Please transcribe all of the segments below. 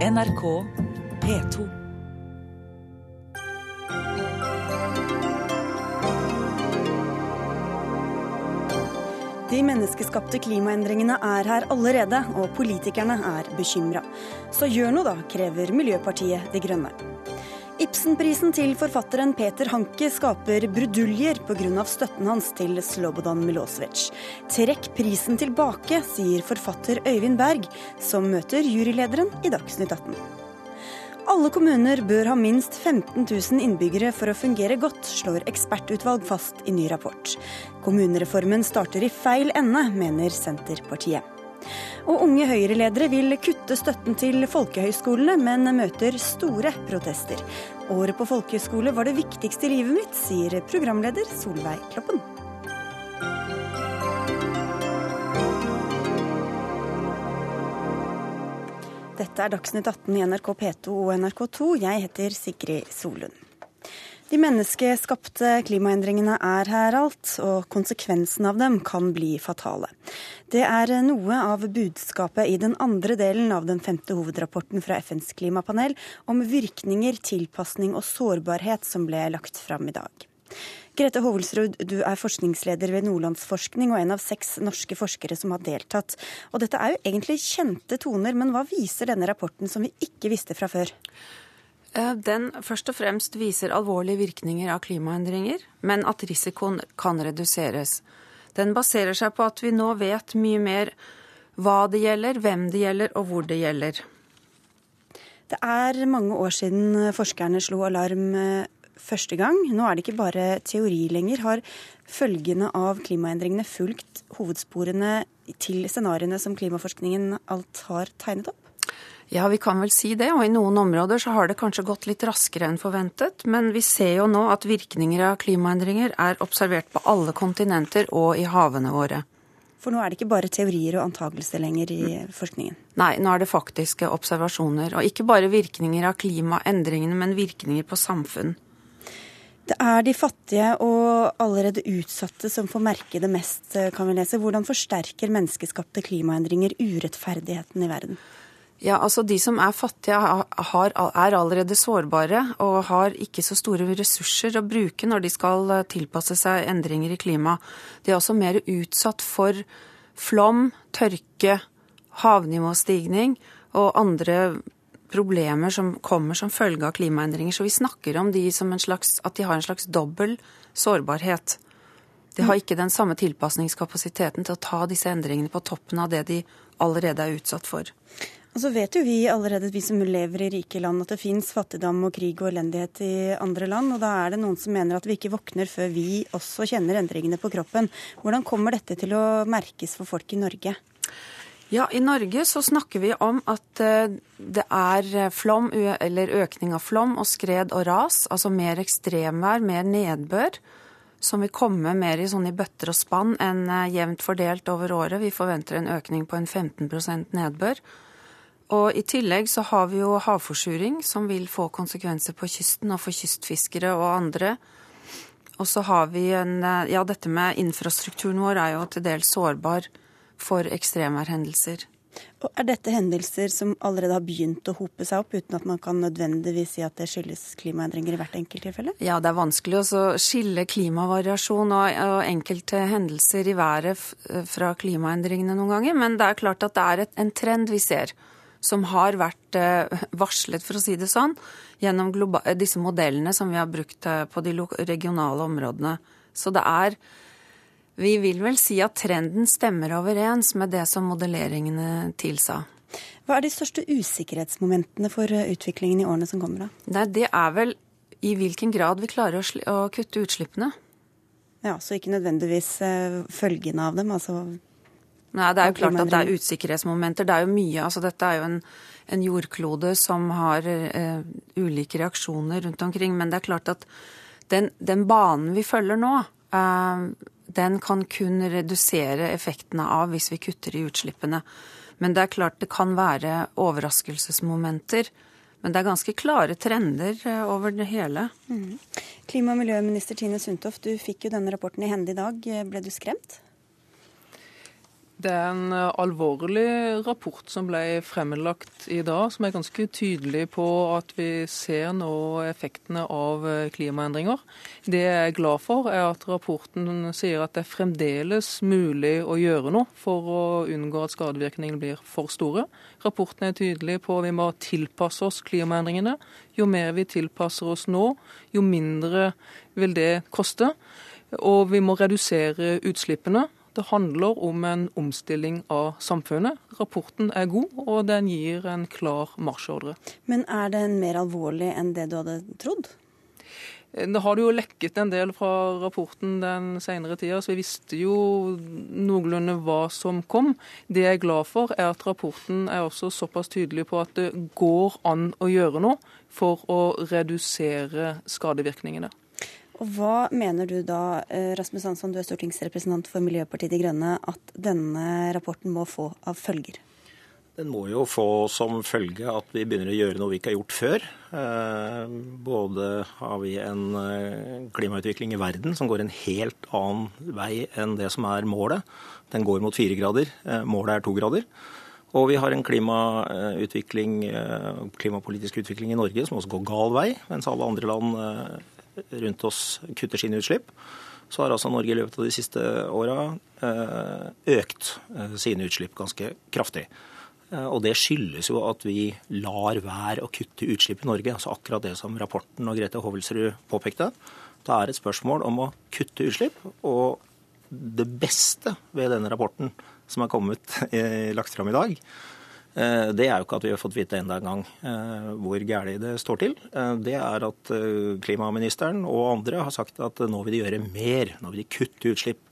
NRK P2. De menneskeskapte klimaendringene er her allerede, og politikerne er bekymra. Så gjør noe, da, krever Miljøpartiet De Grønne. Ibsenprisen til forfatteren Peter Hanke skaper bruduljer pga. støtten hans til Slobodan Milosevic. Trekk prisen tilbake, sier forfatter Øyvind Berg, som møter jurylederen i Dagsnytt 18. Alle kommuner bør ha minst 15 000 innbyggere for å fungere godt, slår ekspertutvalg fast i ny rapport. Kommunereformen starter i feil ende, mener Senterpartiet. Og unge Høyre-ledere vil kutte støtten til folkehøyskolene, men møter store protester. Året på folkehøyskole var det viktigste i livet mitt, sier programleder Solveig Kloppen. Dette er Dagsnytt 18 i NRK P2 og NRK2. Jeg heter Sigrid Solund. De menneskeskapte klimaendringene er her alt, og konsekvensen av dem kan bli fatale. Det er noe av budskapet i den andre delen av den femte hovedrapporten fra FNs klimapanel om virkninger, tilpasning og sårbarhet som ble lagt fram i dag. Grete Hovelsrud, du er forskningsleder ved Nordlandsforskning og en av seks norske forskere som har deltatt. Og dette er jo egentlig kjente toner, men hva viser denne rapporten som vi ikke visste fra før? Eh, den først og fremst viser alvorlige virkninger av klimaendringer, men at risikoen kan reduseres. Den baserer seg på at vi nå vet mye mer hva det gjelder, hvem det gjelder og hvor det gjelder. Det er mange år siden forskerne slo alarm eh, første gang. Nå er det ikke bare teori lenger. Har følgene av klimaendringene fulgt hovedsporene til scenarioene som klimaforskningen alt har tegnet opp? Ja, vi kan vel si det. Og i noen områder så har det kanskje gått litt raskere enn forventet. Men vi ser jo nå at virkninger av klimaendringer er observert på alle kontinenter og i havene våre. For nå er det ikke bare teorier og antakelser lenger i forskningen? Nei, nå er det faktiske observasjoner. Og ikke bare virkninger av klimaendringene, men virkninger på samfunn. Det er de fattige og allerede utsatte som får merke det mest, kan vi lese. Hvordan forsterker menneskeskapte klimaendringer urettferdigheten i verden? Ja, altså De som er fattige, har, er allerede sårbare og har ikke så store ressurser å bruke når de skal eh, tilpasse seg endringer i klimaet. De er også mer utsatt for flom, tørke, havnivåstigning og andre problemer som kommer som følge av klimaendringer. Så vi snakker om de som slags, at de har en slags dobbel sårbarhet. De har ikke den samme tilpasningskapasiteten til å ta disse endringene på toppen av det de allerede er utsatt for. Og så vet jo vi allerede, vi som lever i rike land, at det fins fattigdom og krig og elendighet i andre land. Og da er det noen som mener at vi ikke våkner før vi også kjenner endringene på kroppen. Hvordan kommer dette til å merkes for folk i Norge? Ja, I Norge så snakker vi om at eh, det er flom, eller økning av flom og skred og ras. Altså mer ekstremvær, mer nedbør. Som vil komme mer i sånn i bøtter og spann enn eh, jevnt fordelt over året. Vi forventer en økning på en 15% nedbør. Og i tillegg så har vi jo havforsuring, som vil få konsekvenser på kysten og for kystfiskere og andre. Og så har vi en eh, Ja, dette med infrastrukturen vår er jo til dels sårbar for ekstremværhendelser. Og Er dette hendelser som allerede har begynt å hope seg opp, uten at man kan nødvendigvis si at det skyldes klimaendringer i hvert enkelt tilfelle? Ja, det er vanskelig å skille klimavariasjon og, og, enkelte hendelser i været fra klimaendringene noen ganger. Men det er klart at det er et, en trend vi ser, som har vært eh, varslet, for å si det sånn, gjennom disse modellene som vi har brukt eh, på de regionale områdene. Så det er vi vil vel si at trenden stemmer overens med det som modelleringene tilsa. Hva er de største usikkerhetsmomentene for eh, utviklingen i årene som kommer? da? Nei, det er vel i hvilken grad vi klarer å, å kutte utslippene. Ja, Så ikke nødvendigvis følgene av dem? altså... Nei, det er jo klart at det er usikkerhetsmomenter. Det er jo mye. altså Dette er jo en, en jordklode som har eh, ulike reaksjoner rundt omkring. Men det er klart at den, den banen vi følger nå, eh, den kan kun redusere effektene av hvis vi kutter i utslippene. Men det er klart det kan være overraskelsesmomenter. Men det er ganske klare trender eh, over det hele. Mm. Klima- og miljøminister Tine Sundtoft, du fikk jo denne rapporten i hende i dag. Ble du skremt? Det er en eh, alvorlig rapport som ble fremlagt i dag, som er ganske tydelig på at vi ser nå effektene av eh, klimaendringer. Det jeg er glad for, er at rapporten sier at det er fremdeles mulig å gjøre noe for å unngå at skadevirkningene blir for store. Rapporten er tydelig på at vi må tilpasse oss klimaendringene. Jo mer vi tilpasser oss nå, jo mindre vil det koste. Og vi må redusere utslippene. Det handler om en omstilling av samfunnet. Rapporten er god, og den gir en klar marsjordre. Men er den mer alvorlig enn det du hadde trodd? Det har jo lekket en del fra rapporten den senere tida, så vi visste jo noenlunde hva som kom. Det jeg er glad for, er at rapporten er også såpass tydelig på at det går an å gjøre noe for å redusere skadevirkningene. Og Hva mener du da, eh, Rasmus Hansson, du er stortingsrepresentant for Miljøpartiet De Grønne, at denne rapporten må få av følger? Den må jo få som følge at vi begynner å gjøre noe vi ikke har gjort før. Eh, både har vi en eh, klimautvikling i verden som går en helt annen vei enn det som er målet. Den går mot fire grader. Målet er to grader. Og vi har en klimautvikling, klimapolitisk utvikling i Norge som også går gal vei, mens alle andre land rundt oss kutter sine utslipp, så har altså Norge i løpet av de siste åra eh, økt eh, sine utslipp ganske kraftig. Eh, og det skyldes jo at vi lar være å kutte utslipp i Norge. Altså akkurat det som rapporten og Grete Hovelsrud påpekte. Det er et spørsmål om å kutte utslipp. Og det beste ved denne rapporten som er kommet lagt fram i dag, det er jo ikke at vi har fått vite enda en gang eh, hvor gærlig det står til. Eh, det er at klimaministeren og andre har sagt at nå vil de gjøre mer, nå vil de kutte utslipp.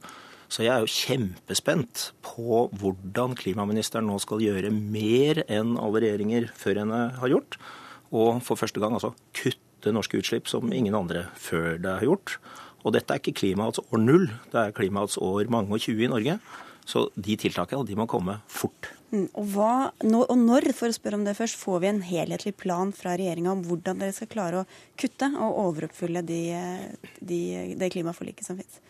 Så jeg er jo kjempespent på hvordan klimaministeren nå skal gjøre mer enn alle regjeringer før henne har gjort. Og for første gang altså kutte norske utslipp som ingen andre før det har gjort. Og dette er ikke klimaets år null, det er klimaets år mange og tjue i Norge. Så de tiltakene de må komme fort. Mm, og, hva, og, når, for å spørre om det først, får vi en helhetlig plan fra regjeringa om hvordan dere skal klare å kutte og overoppfylle de, de, det klimaforliket som finnes?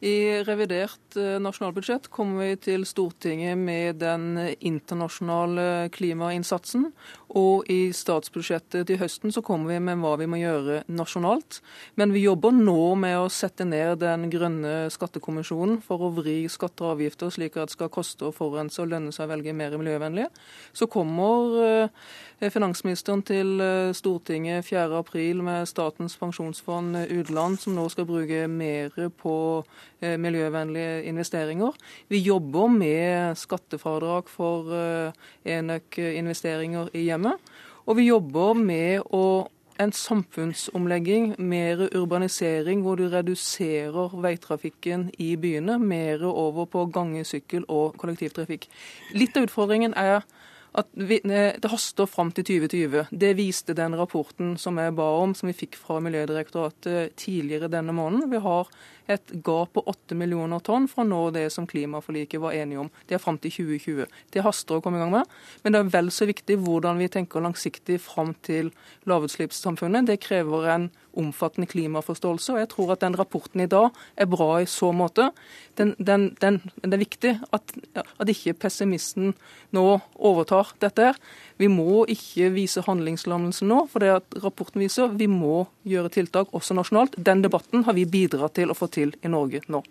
I revidert eh, nasjonalbudsjett kommer vi til Stortinget med den internasjonale klimainnsatsen. Og i statsbudsjettet til høsten så kommer vi med hva vi må gjøre nasjonalt. Men vi jobber nå med å sette ned den grønne skattekommisjonen for å vri skatter og avgifter slik at det skal koste å forurense og lønne seg å velge mer miljøvennlige. Så kommer eh, finansministeren til eh, Stortinget 4.4 med Statens pensjonsfond utland, som nå skal bruke mer på Eh, miljøvennlige investeringer. Vi jobber med skattefradrag for enøk-investeringer i hjemmet. Og vi jobber med å en samfunnsomlegging, mer urbanisering, hvor du reduserer veitrafikken i byene, mer over på gange, sykkel og kollektivtrafikk. Litt av utfordringen er at vi, eh, det haster fram til 2020. Det viste den rapporten som jeg ba om, som vi fikk fra Miljødirektoratet tidligere denne måneden. Vi har et gap på 8 millioner tonn for å nå det som klimaforliket var enige om. Det er fram til 2020. Det haster å komme i gang med. Men det er vel så viktig hvordan vi tenker langsiktig fram til lavutslippssamfunnet. Det krever en omfattende klimaforståelse. Og jeg tror at den rapporten i dag er bra i så måte. Den, den, den, det er viktig at, at ikke pessimisten nå overtar dette. her. Vi må ikke vise handlingslammelse nå, for det at rapporten viser vi må gjøre tiltak også nasjonalt. Den debatten har vi bidratt til å få til i Norge nå.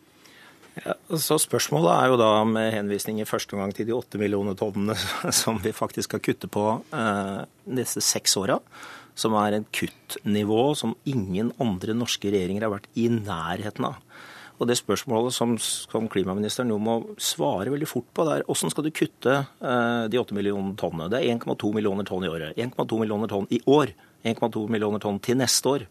Ja, så Spørsmålet er jo da med henvisning i første gang til de åtte millioner tonnene som vi faktisk skal kutte på eh, disse seks åra som er et kuttnivå som ingen andre norske regjeringer har vært i nærheten av. Og det spørsmålet som, som klimaministeren nå må svare veldig fort på, det er hvordan skal du kutte eh, de åtte millioner tonnene? Det er 1,2 millioner tonn i året. 1,2 millioner tonn i år. 1,2 millioner tonn til neste år.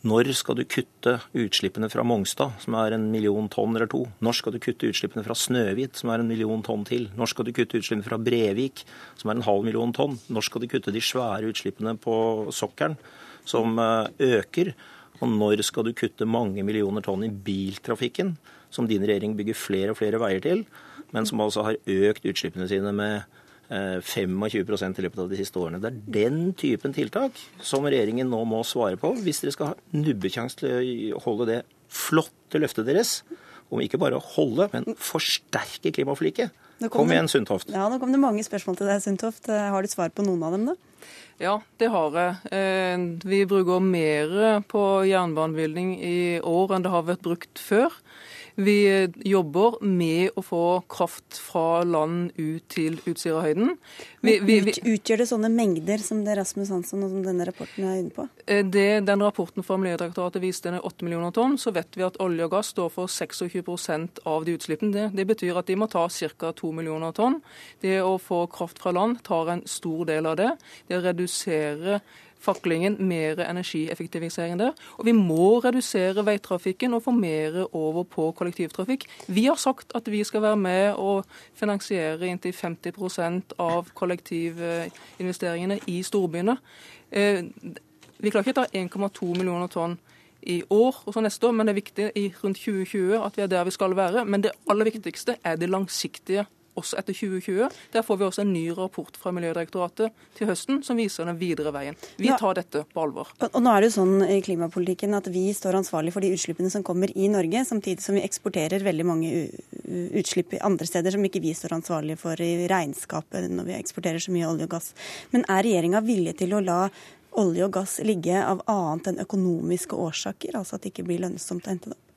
Når skal du kutte utslippene fra Mongstad, som er en million tonn eller to? Når skal du kutte utslippene fra Snøhvit, som er en million tonn til? Når skal du kutte utslippene fra Brevik, som er en halv million tonn? Når skal du kutte de svære utslippene på sokkelen, som eh, øker? Og når skal du kutte mange millioner tonn i biltrafikken, som din regjering bygger flere og flere veier til, men som altså har økt utslippene sine med 25 eh, i løpet av de siste årene. Det er den typen tiltak som regjeringen nå må svare på hvis dere skal ha nubbekjangs til å holde det flotte løftet deres om ikke bare å holde, men forsterke klimaforliket. Kom igjen, Sundtoft. Ja, Nå kom det mange spørsmål til deg, Sundtoft. Har du svar på noen av dem, da? Ja, det har jeg. Eh, vi bruker mer på jernbanebevilgning i år enn det har vært brukt før. Vi jobber med å få kraft fra land ut til Utsirahøyden. Vi, utgjør det sånne mengder som det Rasmus Hansson og som denne rapporten er inne på? Eh, det, den rapporten fra Miljødirektoratet viste er 8 millioner tonn. Så vet vi at olje og gass står for 26 av de utslippene. Det, det betyr at de må ta ca. 2 millioner tonn. Det å få kraft fra land tar en stor del av det. Det å redusere faklingen mer energieffektivisering der. Og vi må redusere veitrafikken og få mer over på kollektivtrafikk. Vi har sagt at vi skal være med og finansiere inntil 50% av kollektivinvesteringene i storbyene. Eh, vi klarer ikke å ta 1,2 millioner tonn i år og så neste år, men det er viktig i rundt 2020 at vi er der vi skal være. Men det aller viktigste er det langsiktige også etter 2020. Der får vi også en ny rapport fra Miljødirektoratet til høsten som viser den videre veien. Vi tar dette på alvor. Og, og nå er det jo sånn i klimapolitikken at vi står ansvarlig for de utslippene som kommer i Norge, samtidig som vi eksporterer veldig mange utslipp andre steder som ikke vi står ansvarlig for i regnskapet når vi eksporterer så mye olje og gass. Men er regjeringa villig til å la olje og gass ligge av annet enn økonomiske årsaker, altså at det ikke blir lønnsomt å hente det opp?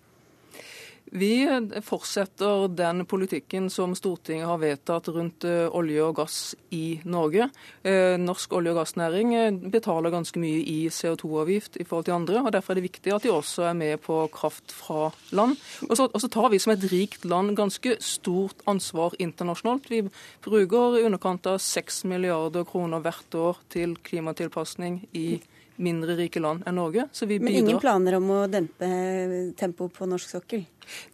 Vi fortsetter den politikken som Stortinget har vedtatt rundt eh, olje og gass i Norge. Eh, norsk olje- og gassnæring eh, betaler ganske mye i CO2-avgift i forhold til andre. og Derfor er det viktig at de også er med på kraft fra land. Og så, tar vi som et rikt land ganske stort ansvar internasjonalt. Vi bruker i underkant av 6 milliarder kroner hvert år til klimatilpasning i Norge mindre rike land enn Norge. Men ingen planer om å dempe tempoet på norsk sokkel?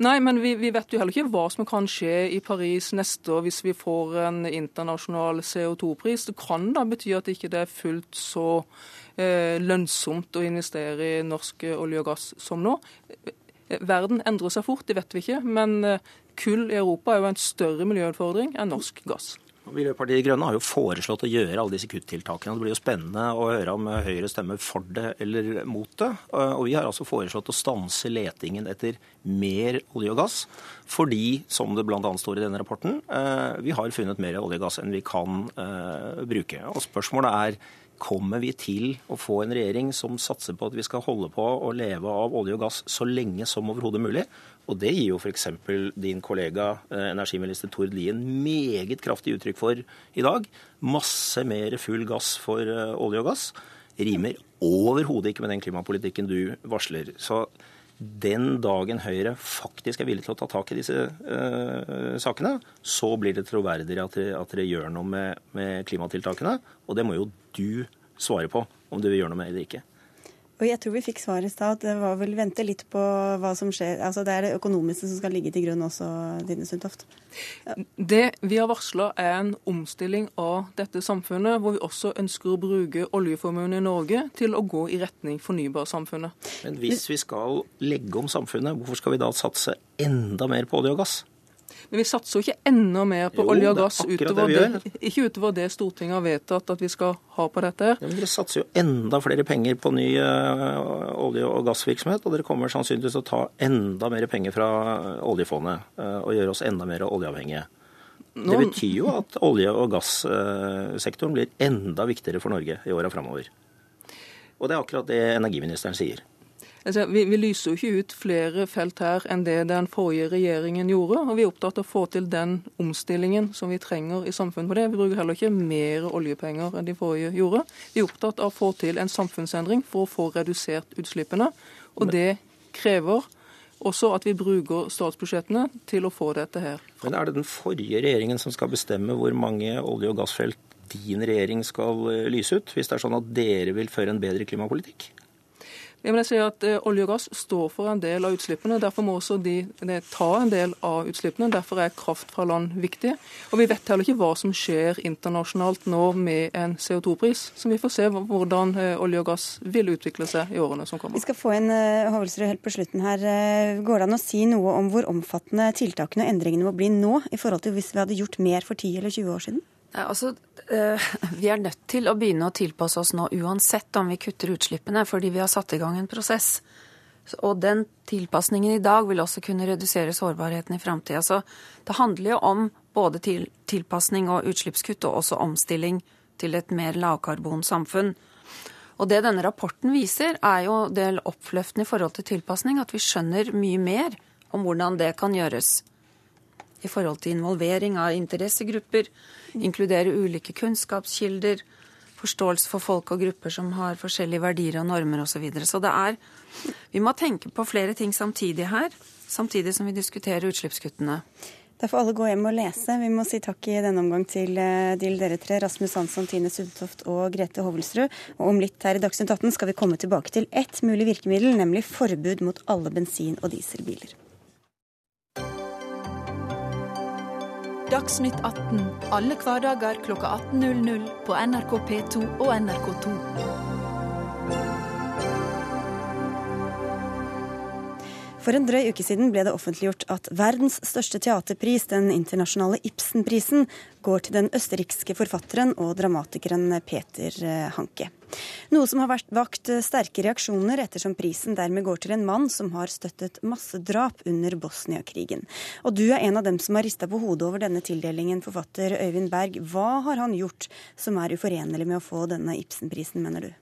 Nei, men vi, vi, vet jo heller ikke hva som kan skje i Paris neste år hvis vi får en internasjonal CO2-pris. Det kan da bety at det ikke er fullt så eh, lønnsomt å investere i norsk olje og gass som nå. Verden endrer seg fort, det vet vi ikke. Men eh, kull i Europa er jo en større miljøutfordring enn norsk gass. Miljøpartiet De Grønne har jo foreslått å gjøre alle disse kuttiltakene. Det blir jo spennende å høre om Høyre stemmer for det eller mot det. Og vi har altså foreslått å stanse letingen etter mer olje og gass. Fordi, som det bl.a. står i denne rapporten, eh, vi har funnet mer olje og gass enn vi kan eh, bruke. Og spørsmålet er kommer vi til å få en regjering som satser på at vi skal holde på å leve av olje og gass så lenge som overhodet mulig? Og det gir jo f.eks. din kollega eh, energiminister Tord Lien meget kraftig uttrykk for i dag. Masse mer full gass for eh, olje og gass. Rimer overhodet ikke med den klimapolitikken du varsler. Så den dagen Høyre faktisk er villig til å ta tak i disse uh, sakene, så blir det troverdig at at dere gjør noe med, med, klimatiltakene. Og det må jo du svare på, om du vil gjøre noe med det eller ikke. Og jeg tror vi fikk svar i stad. Det var vel vente litt på hva som skjer. Altså Det er det økonomiske som skal ligge til grunn også, Dine Sundtoft. Ja. Det vi har varsla er en omstilling av dette samfunnet, hvor vi også ønsker å bruke oljeformuen i Norge til å gå i retning fornybarsamfunnet. Men hvis vi skal legge om samfunnet, hvorfor skal vi da satse enda mer på olje og gass? Men vi satser jo ikke enda mer på jo, olje og gass utover det, ikke utover det Stortinget har vedtatt at vi skal ha på dette. Ja, men Dere satser jo enda flere penger på ny uh, olje- og gassvirksomhet, og dere kommer sannsynligvis til å ta enda mer penger fra oljefondet uh, og gjøre oss enda mer oljeavhengige. Nå... Det betyr jo at olje- og gassektoren blir enda viktigere for Norge i åra framover. Og det er akkurat det energiministeren sier. Altså, vi, vi, lyser jo ikke ut flere felt her enn det den forrige regjeringen gjorde. og Vi er opptatt av å få til den omstillingen som vi trenger i samfunnet for det. Vi bruker heller ikke mer oljepenger enn de forrige gjorde. Vi er opptatt av å få til en samfunnsendring for å få redusert utslippene. Og det krever også at vi bruker statsbudsjettene til å få dette her. Men Er det den forrige regjeringen som skal bestemme hvor mange olje- og gassfelt din regjering skal lyse ut, hvis det er sånn at dere vil føre en bedre klimapolitikk? Jeg vil si at eh, Olje og gass står for en del av utslippene. Derfor må også de, de, ta en del av utslippene. Derfor er kraft fra land viktig. Og Vi vet heller ikke hva som skjer internasjonalt nå med en CO2-pris. Så vi får se hvordan eh, olje og gass vil utvikle seg i årene som kommer. Vi skal få uh, Hovelsrud helt på slutten her. Går det an å si noe om hvor omfattende tiltakene og endringene må bli nå, i forhold til hvis vi hadde gjort mer for 10 eller 20 år siden? Ja, altså, eh, Vi er nødt til å begynne å tilpasse oss nå uansett om vi kutter utslippene, fordi vi har satt i gang en prosess Og den tilpasningen i dag vil også kunne redusere sårbarheten i framtida. Så det handler jo om både til, tilpasning og utslippskutt, og også omstilling til et mer lavkarbonsamfunn. Og det denne rapporten viser, er jo del oppløftende i forhold til tilpasning, at vi skjønner mye mer om hvordan det kan gjøres. I forhold til involvering av interessegrupper, inkludere ulike kunnskapskilder, forståelse for folk og grupper som har forskjellige verdier og normer osv. Så, videre. så det er Vi må tenke på flere ting samtidig her, samtidig som vi diskuterer utslippskuttene. Da får alle gå hjem og lese. Vi må si takk i denne omgang til, eh, til dere tre, Rasmus Hansson, Tine Sundtoft og Grete Hovelsrud. Og om litt her i Dagsnytt 18 skal vi komme tilbake til ett mulig virkemiddel, nemlig forbud mot alle bensin- og dieselbiler. Dagsnytt 18 alle hverdager klokka 18.00 på NRK P2 og NRK2. For en drøy uke siden ble det offentliggjort at verdens største teaterpris, den internasjonale Ibsenprisen, går til den østerrikske forfatteren og dramatikeren Peter eh, Hanke. Noe som har vakt sterke reaksjoner, ettersom prisen dermed går til en mann som har støttet massedrap under Bosnia-krigen. Og du er en av dem som har rista på hodet over denne tildelingen, forfatter Øyvind Berg. Hva har han gjort som er uforenlig med å få denne Ibsen-prisen, mener du?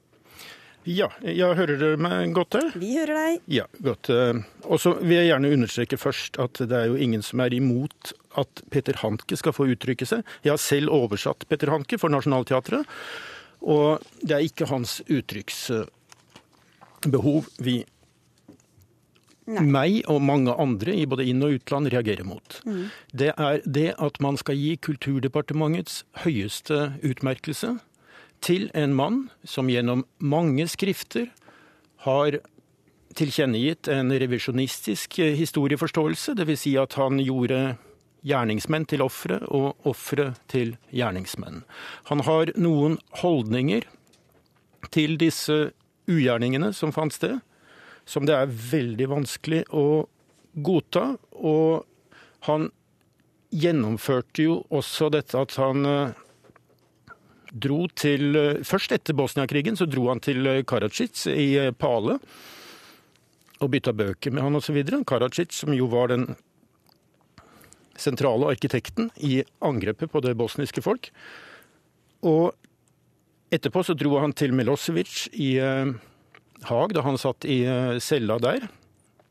Ja, jeg hører dere meg godt der? Vi hører deg. Ja, godt. Eh, og så vil jeg gjerne understreke først at det er jo ingen som er imot at Peter Hanke skal få uttrykke seg. Jeg har selv oversatt Peter Hanke for Nationaltheatret, og det er ikke hans uttrykksbehov vi Nei. meg og mange andre i både inn- og utland reagerer mot. Mm. Det er det at man skal gi Kulturdepartementets høyeste utmerkelse til en mann som gjennom mange skrifter har tilkjennegitt en revisjonistisk historieforståelse, dvs. Si at han gjorde gjerningsmenn til ofre og ofre til gjerningsmenn. Han har noen holdninger til disse ugjerningene som fant sted, som det er veldig vanskelig å godta. Og han gjennomførte jo også dette at han eh, dro til eh, Først etter Bosnia-krigen så dro han til eh, Karadzic i Pale og bytta bøker med han osv. Karadzic, som jo var den sentrale arkitekten i angrepet på det bosniske folk. Og etterpå så dro han til Milosevic i Haag, da han satt i cella der.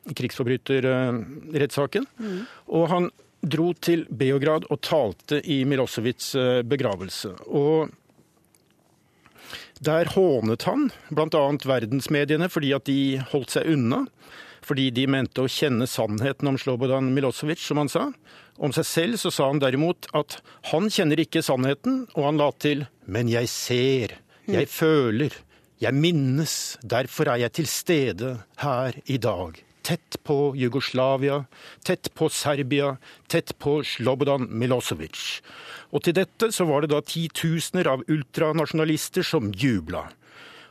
Krigsforbryterrettssaken. Mm. Og han dro til Beograd og talte i Milosevics begravelse. Og der hånet han bl.a. verdensmediene fordi at de holdt seg unna. Fordi de mente å kjenne sannheten om Slobodan Milosevic, som han sa. Om seg selv så sa han derimot at han kjenner ikke sannheten, og han la til men jeg ser, jeg føler, jeg minnes, derfor er jeg til stede her i dag tett på Jugoslavia, tett på Serbia, tett på Slobodan Milosevic. Og til dette så var det da titusener av ultranasjonalister som jubla.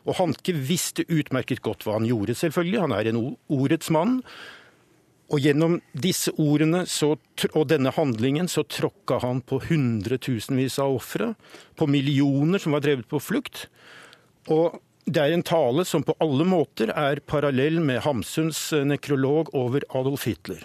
Og Hanke visste utmerket godt hva han gjorde, selvfølgelig. Han er en ordets mann. Og gjennom disse ordene så, og denne handlingen så tråkka han på hundretusenvis av ofre, på millioner som var drevet på flukt. Og det er en tale som på alle måter er parallell med Hamsuns eh, nekrolog over Adolf Hitler.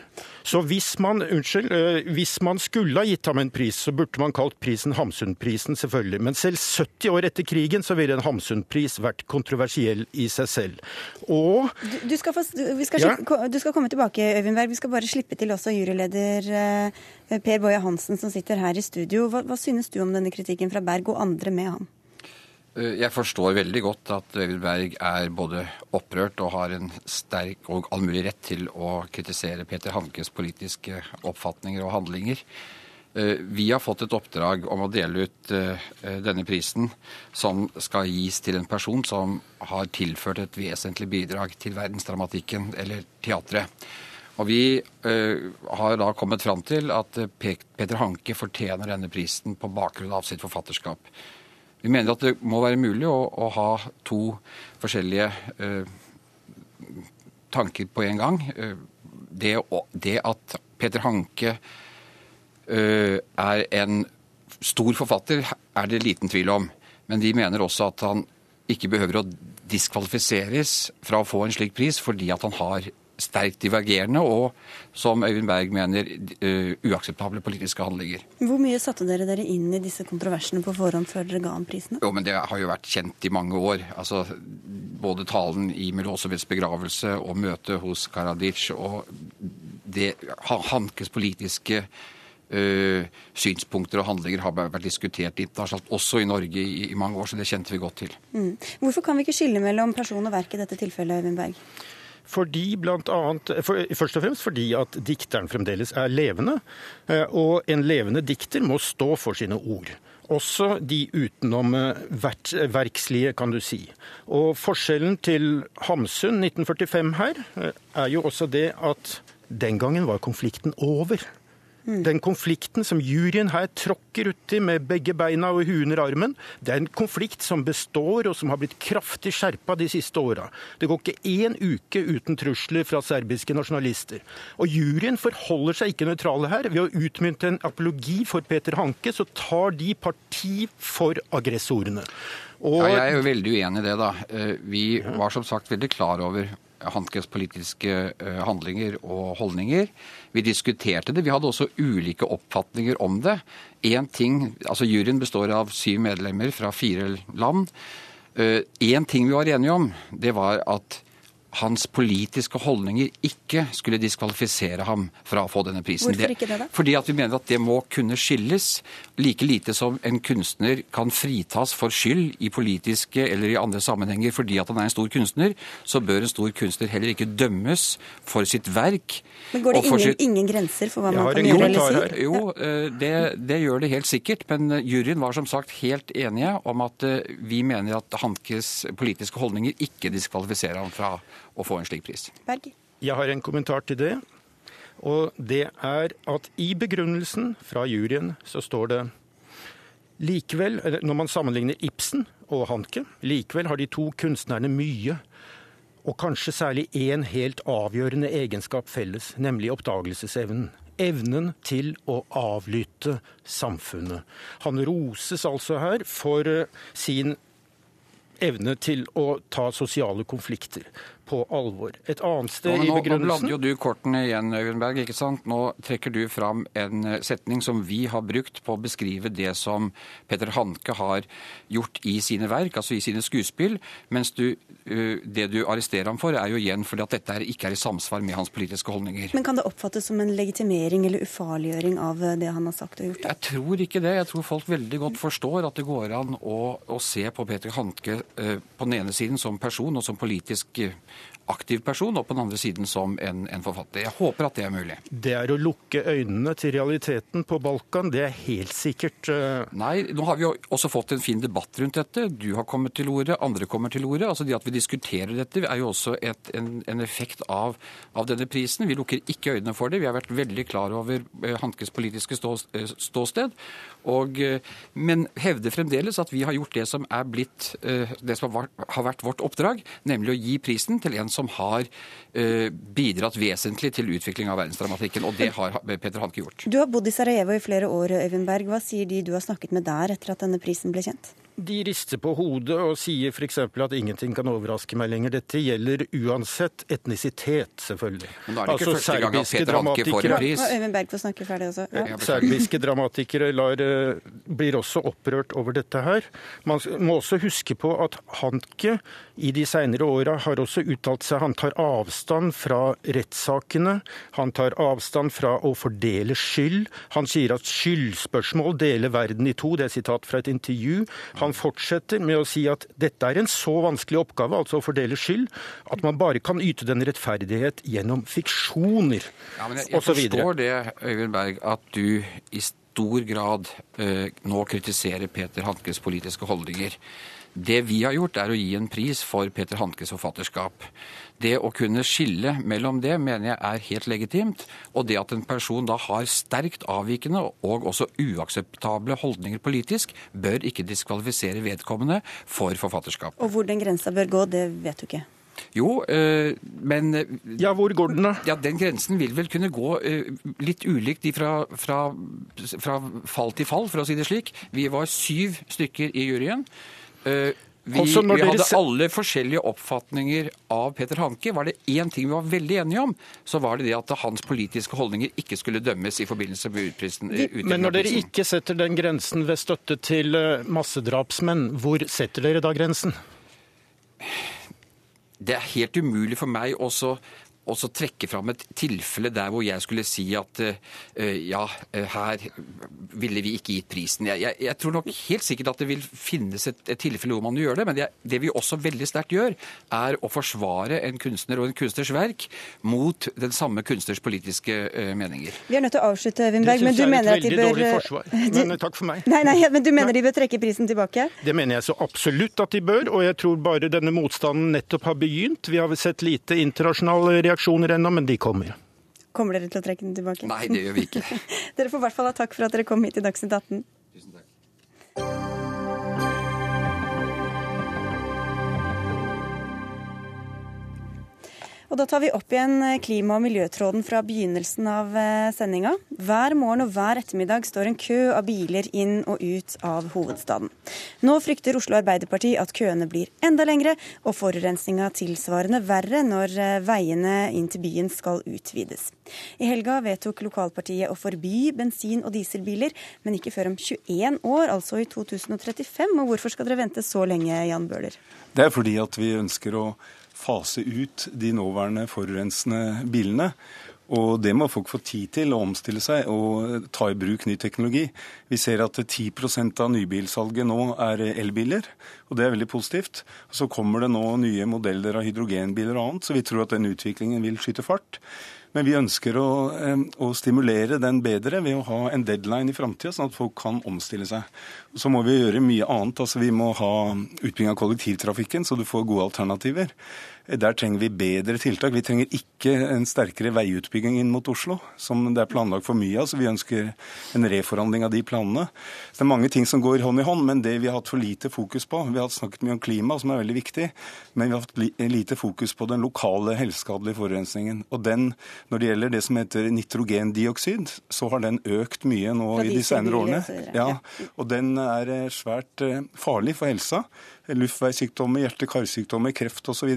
Så hvis man, unnskyld, eh, hvis man skulle ha gitt ham en pris, så burde man kalt prisen Hamsun-prisen, selvfølgelig. Men selv 70 år etter krigen så ville en Hamsun-pris vært kontroversiell i seg selv. Og Du, du, skal, få, du, skal, ja? du skal, komme tilbake, Øyvind Berg. Vi skal bare slippe til også juryleder eh, Per Boje Hansen som sitter her i studio. Hva, hva synes du om denne kritikken fra Berg og andre med ham? Eh, jeg forstår veldig godt at Øyvind Berg er både opprørt og har en sterk og allmulig rett til å kritisere Peter Hankes politiske oppfatninger og handlinger. Eh, vi har fått et oppdrag om å dele ut eh, denne prisen, som skal gis til en person som har tilført et vesentlig bidrag til verdensdramatikken, eller teatret. Og Vi har da kommet fram til at Peter Hanke fortjener denne prisen på bakgrunn av sitt forfatterskap. Vi mener at det må være mulig å, å ha to forskjellige eh, tanker på en gang. Eh, det, det at Peter Hanke eh, er en stor forfatter, er det liten tvil om. Men vi mener også at han ikke behøver å diskvalifiseres fra å få en slik pris fordi at han har sterkt divergerende og, som Øyvind Berg mener, uh, uakseptable politiske handlinger. Hvor mye satte dere dere inn i disse kontroversene på forhånd før dere ga ham prisene? Jo, men Det har jo vært kjent i mange år. Altså, Både talen i Milosevets begravelse og møtet hos Karadic og det, Hankes politiske Uh, synspunkter og handlinger har vært diskutert internasjonalt, også i Norge i, i, mange år, så det kjente vi godt til. Mm. Hvorfor kan vi ikke skille mellom person og verk i dette tilfellet, Øyvind Berg? Fordi blant annet, for, først og fremst fordi at dikteren fremdeles er levende. Eh, og en levende dikter må stå for sine ord. Også de utenom eh, verkslige, kan du si. Og forskjellen til Hamsun 1945 her er jo også det at den gangen var konflikten over. Mm. Den konflikten som juryen her tråkker uti med begge beina og huet under armen, det er en konflikt som består og som har blitt kraftig skjerpa de siste åra. Det går ikke én uke uten trusler fra serbiske nasjonalister. Og juryen forholder seg ikke nøytrale her. Ved å utmynte en apologi for Peter Hanke, så tar de parti for aggressorene. Og... Ja, jeg er jo veldig uenig i det, da. Eh, vi var som sagt veldig klar over Hankes politiske eh, handlinger og holdninger. Vi diskuterte det. Vi hadde også ulike oppfatninger om det. En ting, altså Juryen består av syv medlemmer fra fire land. Én eh, ting vi var enige om, det var at hans politiske holdninger ikke skulle diskvalifisere ham fra å få denne prisen. Hvorfor ikke det, da? Fordi at vi mener at det må kunne skilles. Like lite som en kunstner kan fritas for skyld i politiske eller i andre sammenhenger fordi at han er en stor kunstner, så bør en stor kunstner heller ikke dømmes for sitt verk. Men går det ingen, sitt... ingen, grenser for hva man kan gjøre eller si? Jo, eh, det, det, gjør det helt sikkert. Men juryen var som sagt helt enige om at eh, vi mener at Hankes politiske holdninger ikke diskvalifiserer ham fra å få en slik pris. Berg? Jeg har en kommentar til det. Og det er at i begrunnelsen fra juryen så står det Likevel, når man sammenligner Ibsen og Hanke, likevel har de to kunstnerne mye, og kanskje særlig én helt avgjørende egenskap felles, nemlig oppdagelsesevnen. Evnen til å avlytte samfunnet. Han roses altså her for sin evne til å ta sosiale konflikter på alvor. Et annet sted nå, i begrunnelsen Nå blander jo du kortene igjen, Øyvind ikke sant? Nå trekker du fram en eh, setning som vi har brukt på å beskrive det som Peter Hanke har gjort i sine verk, altså i sine skuespill. Mens du, eh, det du arresterer ham for, er jo igjen fordi at dette ikke er i samsvar med hans politiske holdninger. Men kan det oppfattes som en legitimering eller ufarliggjøring av eh, det han har sagt og gjort? Jeg tror ikke det. Jeg tror folk veldig godt forstår at det går an å, å se på Peter Hanke på den ene siden som person og som politisk aktiv person, og på den andre siden som en, en, forfatter. Jeg håper at det er mulig. Det er å lukke øynene til realiteten på Balkan, det er helt sikkert uh... Nei, nå har vi jo også fått en fin debatt rundt dette. Du har kommet til ordet, andre kommer til ordet. Altså Det at vi diskuterer dette er jo også et, en, en, effekt av, av, denne prisen. Vi lukker ikke øynene for det. Vi har vært veldig klar over uh, Hankes politiske stå, uh, ståsted. Og, men hevder fremdeles at vi har gjort det som er blitt det som har vært vårt oppdrag, nemlig å gi prisen til en som har uh, bidratt vesentlig til utvikling av verdensdramatikken. Og det har Peter Hanke gjort. Du har bodd i Sarajevo i flere år, Øyvind Berg. Hva sier de du har snakket med der etter at denne prisen ble kjent? De rister på hodet og sier f.eks. at ingenting kan overraske meg lenger. Dette gjelder uansett etnisitet, selvfølgelig. Men da er det ikke altså, første gang at Peter Hanke får en pris. Øyvind Berg får snakke ferdig også. Ja. Serbiske dramatikere lar, eh, blir også opprørt over dette her. Man må også huske på at Hanke i de senere åra har også uttalt seg Han tar avstand fra rettssakene. Han tar avstand fra å fordele skyld. Han sier at skyldspørsmål deler verden i to. Det er sitat fra et intervju. Han han fortsetter med å si at dette er en så vanskelig oppgave, altså å fordele skyld, at man bare kan yte den rettferdighet gjennom fiksjoner ja, Jeg, jeg forstår det, Øyvind Berg, at du i stor grad eh, nå kritiserer Peter Hankes politiske holdninger. Det vi har gjort, er å gi en pris for Peter Hankes forfatterskap. Det å kunne skille mellom det mener jeg er helt legitimt. Og det at en person da har sterkt avvikende og også uakseptable holdninger politisk, bør ikke diskvalifisere vedkommende for forfatterskap. Og hvor den grensa bør gå, det vet du ikke? Jo, øh, men Ja, hvor går den, da? Ja, Den grensen vil vel kunne gå øh, litt ulikt fra, fra, fra, fall til fall, for å si det slik. Vi var syv stykker i juryen. Uh, Vi, vi hadde alle forskjellige oppfatninger av Peter Hanke. Var det én ting vi var veldig enige om, så var det det at hans politiske holdninger ikke skulle dømmes i forbindelse med utprisen. Men når dere ikke setter den grensen ved støtte til eh, massedrapsmenn, hvor setter dere da grensen? Det er helt umulig for meg også og så trekke fram et tilfelle der hvor jeg skulle si at uh, ja, eh, her ville vi ikke gitt prisen. Jeg, jeg, jeg, tror nok helt sikkert at det vil finnes et, et tilfelle hvor man gjør det, men det, det, vi også veldig sterkt gjør, er å forsvare en kunstner og en kunstners verk mot den samme kunstners politiske uh, meninger. Vi er nødt til å avslutte, Winberg, men du mener at de bør dårlig forsvar. Men takk for meg. Nei, nei, men du mener nei. de bør trekke prisen tilbake? Det mener jeg så absolutt at de bør, og jeg tror bare denne motstanden nettopp har begynt. Vi har sett lite internasjonal reaksjon reaksjoner ennå, men de kommer. Kommer dere til å trekke den tilbake? Nei, det gjør vi ikke. dere får i hvert fall ha takk for at dere kom hit i Dagsnytt 18. Og da tar vi opp igjen eh, klima- og miljøtråden fra begynnelsen av eh, sendinga. Hver morgen og hver ettermiddag står en kø av biler inn og ut av hovedstaden. Nå frykter Oslo Arbeiderparti at køene blir enda lengre og forurensninga tilsvarende verre når eh, veiene inn til byen skal utvides. I helga vedtok lokalpartiet å forby bensin- og dieselbiler, men ikke før om 21 år, altså i 2035. Og hvorfor skal dere vente så lenge, Jan Bøhler? Det er fordi at vi ønsker å fase ut de nåværende forurensende bilene. Og det må folk få tid til å omstille seg og ta i bruk ny teknologi. Vi ser at 10% av nybilsalget nå er elbiler, og det er veldig positivt. Så kommer det nå nye modeller av hydrogenbiler og annet, så vi tror at den utviklingen vil skyte fart. Men vi ønsker å, å, stimulere den bedre ved å ha en deadline i framtida, sånn at folk kan omstille seg. Så må vi gjøre mye annet. altså Vi må ha utbygging av kollektivtrafikken, så du får gode alternativer. Der trenger vi bedre tiltak. Vi trenger ikke en sterkere veiutbygging inn mot Oslo, som det er planlagt for mye av. Så vi ønsker en reforhandling av de planene. Så det er mange ting som går hånd i hånd, men det vi har hatt for lite fokus på Vi har snakket mye om klima, som er veldig viktig, men vi har hatt lite fokus på den lokale helseskadelige forurensningen. Og den, når det gjelder det som heter nitrogendioksid, så har den økt mye nå i de senere årene. Ja, og den er eh, svært eh, farlig for helsa luftveissykdommer, hjerte-karsykdommer, kreft osv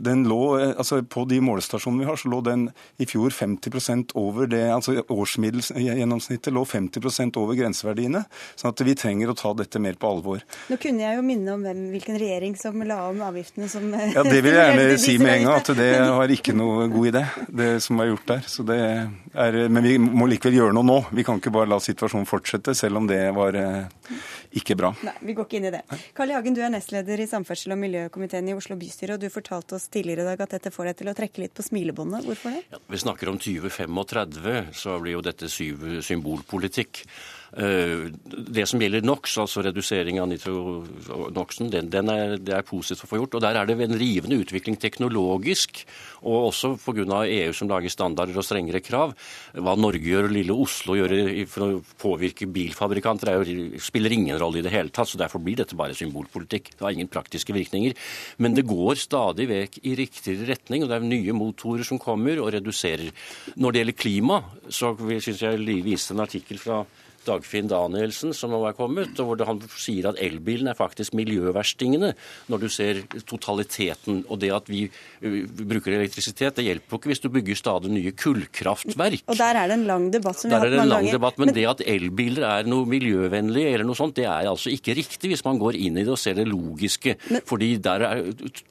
den lå, eh, altså På de målestasjonene vi har, så lå den i fjor 50% over det, altså Årsmiddelsgjennomsnittet lå 50% over grenseverdiene. sånn at vi trenger å ta dette mer på alvor. Nå kunne jeg jo minne om hvem, hvilken regjering som la om avgiftene som Ja, Det vil jeg gjerne si med en gang, at det har ikke noe god idé, det som er gjort der. Så det er, men vi må likevel gjøre noe nå. Vi kan ikke bare la situasjonen fortsette, selv om det var eh, ikke bra. Nei, vi går ikke inn i det. Carl I. Hagen, du er nestleder i samferdsel- og miljøkomiteen i Oslo bystyre, og du fortalte oss tidligere i dag at dette får deg til å trekke litt på smilebåndet. Hvorfor det? Ja, vi snakker om 2035, så blir jo dette symbolpolitikk. Eh, det som gjelder NOx, altså redusering av nitronoxen, den, den er, det er positivt å få gjort. Og der er det en rivende utvikling teknologisk, og også pga. EU som lager standarder og strengere krav. Hva Norge gjør og lille Oslo gjør for å påvirke bilfabrikanter, jo, spiller ingen rolle i det hele tatt. så Derfor blir dette bare symbolpolitikk. Det har ingen praktiske virkninger. Men det går stadig vekk i riktigere retning, og det er nye motorer som kommer og reduserer. Når det gjelder klima, så syns jeg viste en artikkel fra Dagfinn Danielsen som nå er kommet, og hvor han sier at elbilen er faktisk miljøverstingene når du ser totaliteten. Og det at vi bruker elektrisitet, det hjelper jo ikke hvis du bygger stadig nye kullkraftverk. Og der er det en lang debatt som vi har hatt mange ganger. lang Debatt, men, men det at elbiler er noe miljøvennlig eller noe sånt, det er altså ikke riktig hvis man går inn i det og ser det logiske. Men, fordi der er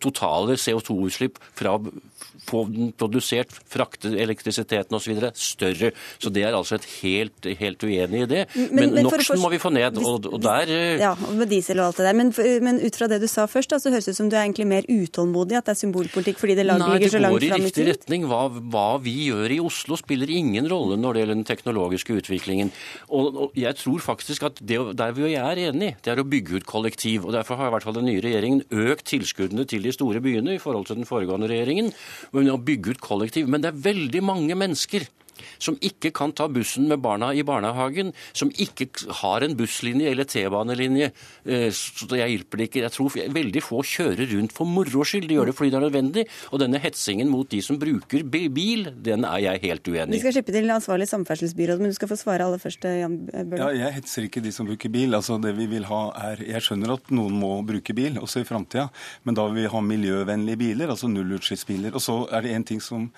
totale CO2-utslipp fra få den produsert, frakte elektrisiteten osv. større. Så det er altså et helt, helt uenig i det. Men, men, men NOx-en må vi få ned. og, og der... Eh, ja, med diesel og alt det der. Men, men ut fra det du sa først, så høres det ut som du er egentlig mer utålmodig, at det er symbolpolitikk fordi det ligger så langt fram i tid? Nei, det går i riktig retning. Hva, hva, vi gjør i Oslo spiller ingen rolle når det gjelder den teknologiske utviklingen. Og, og jeg tror faktisk at det, der vi er enige, det er å bygge ut kollektiv. og Derfor har i hvert fall den nye regjeringen økt tilskuddene til de store byene i forhold til den foregående regjeringen. Men å bygge ut kollektiv. Men det er veldig mange mennesker som ikke kan ta bussen med barna i barnehagen, som ikke har en busslinje eller T-banelinje. Eh, så jeg hjelper det ikke. Jeg tror veldig få kjører rundt for moro skyld. De gjør det fordi det er nødvendig. Og denne hetsingen mot de som bruker bil, den er jeg helt uenig i. Vi skal slippe til ansvarlig samferdselsbyråd, men du skal få svare aller først, Jan Bøhler. Ja, jeg hetser ikke de som bruker bil. Altså, det vi vil ha er Jeg skjønner at noen må bruke bil, også i framtida, men da vil vi ha miljøvennlige biler, altså nullutslippsbiler. Og så er det en ting som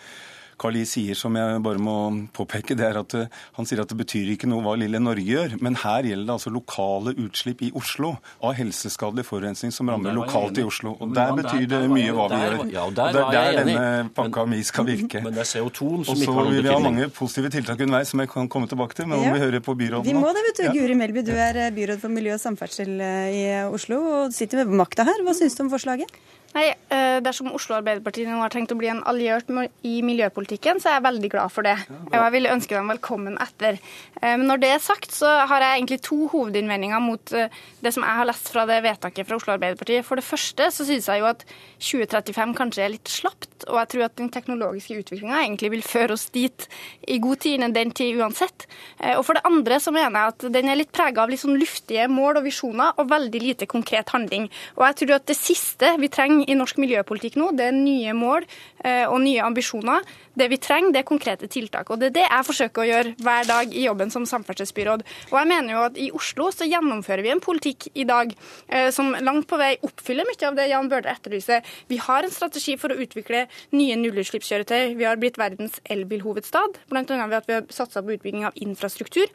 Carl I sier, som jeg bare må påpeke, det er at eh, han sier at det betyr ikke noe hva lille Norge gjør. Men her gjelder det altså lokale utslipp i Oslo av helseskadelig forurensning som rammer lokalt i Oslo. Og Der betyr det mye hva vi gjør. Ja, og der, og der denne pakka mi skal virke. Men det er CO2-en som ikke har noen betydning. Og så vil vi ha mange positive tiltak underveis som jeg kan komme tilbake til, men om vi hører på byråden Vi må det, vet du. Guri Melby, du er eh, byråd for miljø og samferdsel eh, i Oslo og sitter med makta her. Hva syns du om forslaget? Nei, eh, Dersom Oslo Arbeiderparti nå har tenkt å bli en alliert i miljøpolitikken, så er jeg veldig glad for det. Og jeg vil ønske dem velkommen etter. Eh, men når det er sagt, så har jeg egentlig to hovedinnvendinger mot eh, det som jeg har lest fra det vedtaket fra Oslo Arbeiderparti. For det første så synes jeg jo at 2035 kanskje er litt slapt, og jeg tror at den teknologiske utviklinga egentlig vil føre oss dit i god tid innen den tid uansett. Og for det andre så mener jeg at den er litt prega av litt sånn luftige mål og visjoner og veldig lite konkret handling. Og jeg tror at det siste vi trenger i norsk miljøpolitikk nå, det er nye mål eh, og nye ambisjoner. Det vi trenger, det er konkrete tiltak. Og det er det jeg forsøker å gjøre hver dag i jobben som samferdselsbyråd. Og jeg mener jo at i Oslo så gjennomfører vi en politikk i dag eh, som langt på vei oppfyller mye av det Jan Bøhler etterlyser. Vi har en strategi for å utvikle nye nullutslippskjøretøy. Vi har blitt verdens elbilhovedstad, bl.a. ved at vi har satsa på utbygging av infrastruktur.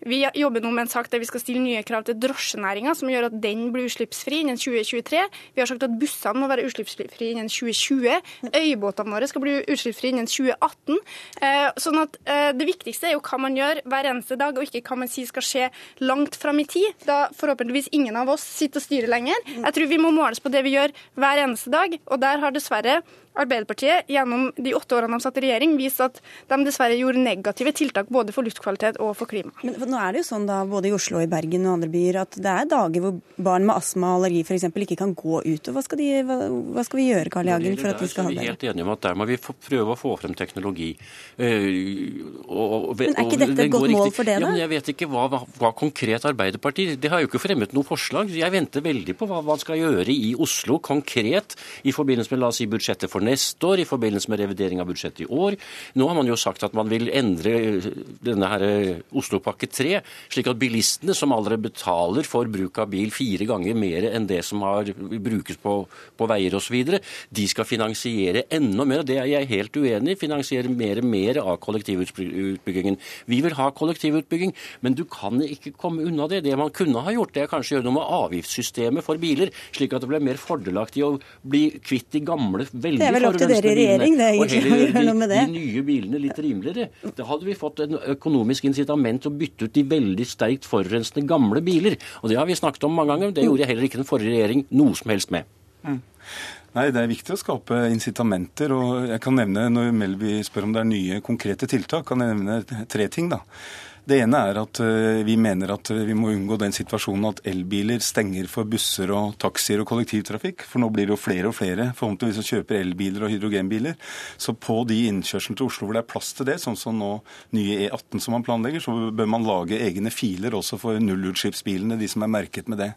Vi jobber nå med en sak der vi skal stille nye krav til drosjenæringa, som gjør at den blir utslippsfri innen 2023. Vi har sagt at bussene må være utslippsfrie innen 2020. Øybåtene våre skal bli utslippsfrie innen 2018. Eh, sånn at eh, Det viktigste er jo hva man gjør hver eneste dag, og ikke hva man sier skal skje langt fram i tid. Da forhåpentligvis ingen av oss sitter og styrer lenger. Jeg tror vi må måles på det vi gjør hver eneste dag, og der har dessverre Arbeiderpartiet gjennom de åtte årene de satt i regjering, viste at de dessverre gjorde negative tiltak både for luftkvalitet og for klima. Men nå er det jo sånn da, både i Oslo, i Bergen og andre byer at det er dager hvor barn med astma og allergi f.eks. ikke kan gå ut. og Hva skal, de, hva, hva skal vi gjøre Karl Jagen, for at vi skal ha det? Vi er helt enige om at Der må vi prøve å få frem teknologi. Uh, og, og, men Er ikke dette et godt mål for det? da? Ja, men jeg vet ikke hva, hva, hva konkret Arbeiderpartiet Det har jo ikke fremmet noe forslag. Jeg venter veldig på hva man skal gjøre i Oslo konkret i forbindelse med la oss si, budsjettet for neste år, i forbindelse med revidering av budsjettet i år. Nå har man jo sagt at man vil endre denne her eh, Oslopakke 3, slik at bilistene som allerede betaler for bruk av bil fire ganger mer enn det som har brukes på, på veier osv., de skal finansiere enda mer. Det er jeg helt uenig i. Finansiere mer og mer av kollektivutbyggingen. Vi vil ha kollektivutbygging, men du kan ikke komme unna det. Det man kunne ha gjort, det er kanskje å gjøre noe med avgiftssystemet for biler, slik at det ble mer fordelaktig å bli kvitt de gamle, veldig forurensende dere i regjering, det er egentlig å gjøre noe med det. De nye bilene litt rimeligere. Da hadde vi fått en økonomisk incitament til å bytte ut de veldig sterkt forurensende gamle biler. Og det har vi snakket om mange ganger. Det gjorde heller ikke den forrige regjering noe som helst med. Mm. Nei, Det er viktig å skape incitamenter. og jeg kan nevne, Når Melby spør om det er nye konkrete tiltak, kan jeg nevne tre ting. da. Det ene er at eh, vi mener at vi må unngå den situasjonen at elbiler stenger for busser og taxier og kollektivtrafikk. For nå blir det jo flere og flere forhåpentligvis som kjøper elbiler og hydrogenbiler. Så på de innkjørslene til Oslo hvor det er plass til det, sånn som nå nye E18 som man planlegger, så bør man lage egne filer også for nullutslippsbilene, de som er merket med det.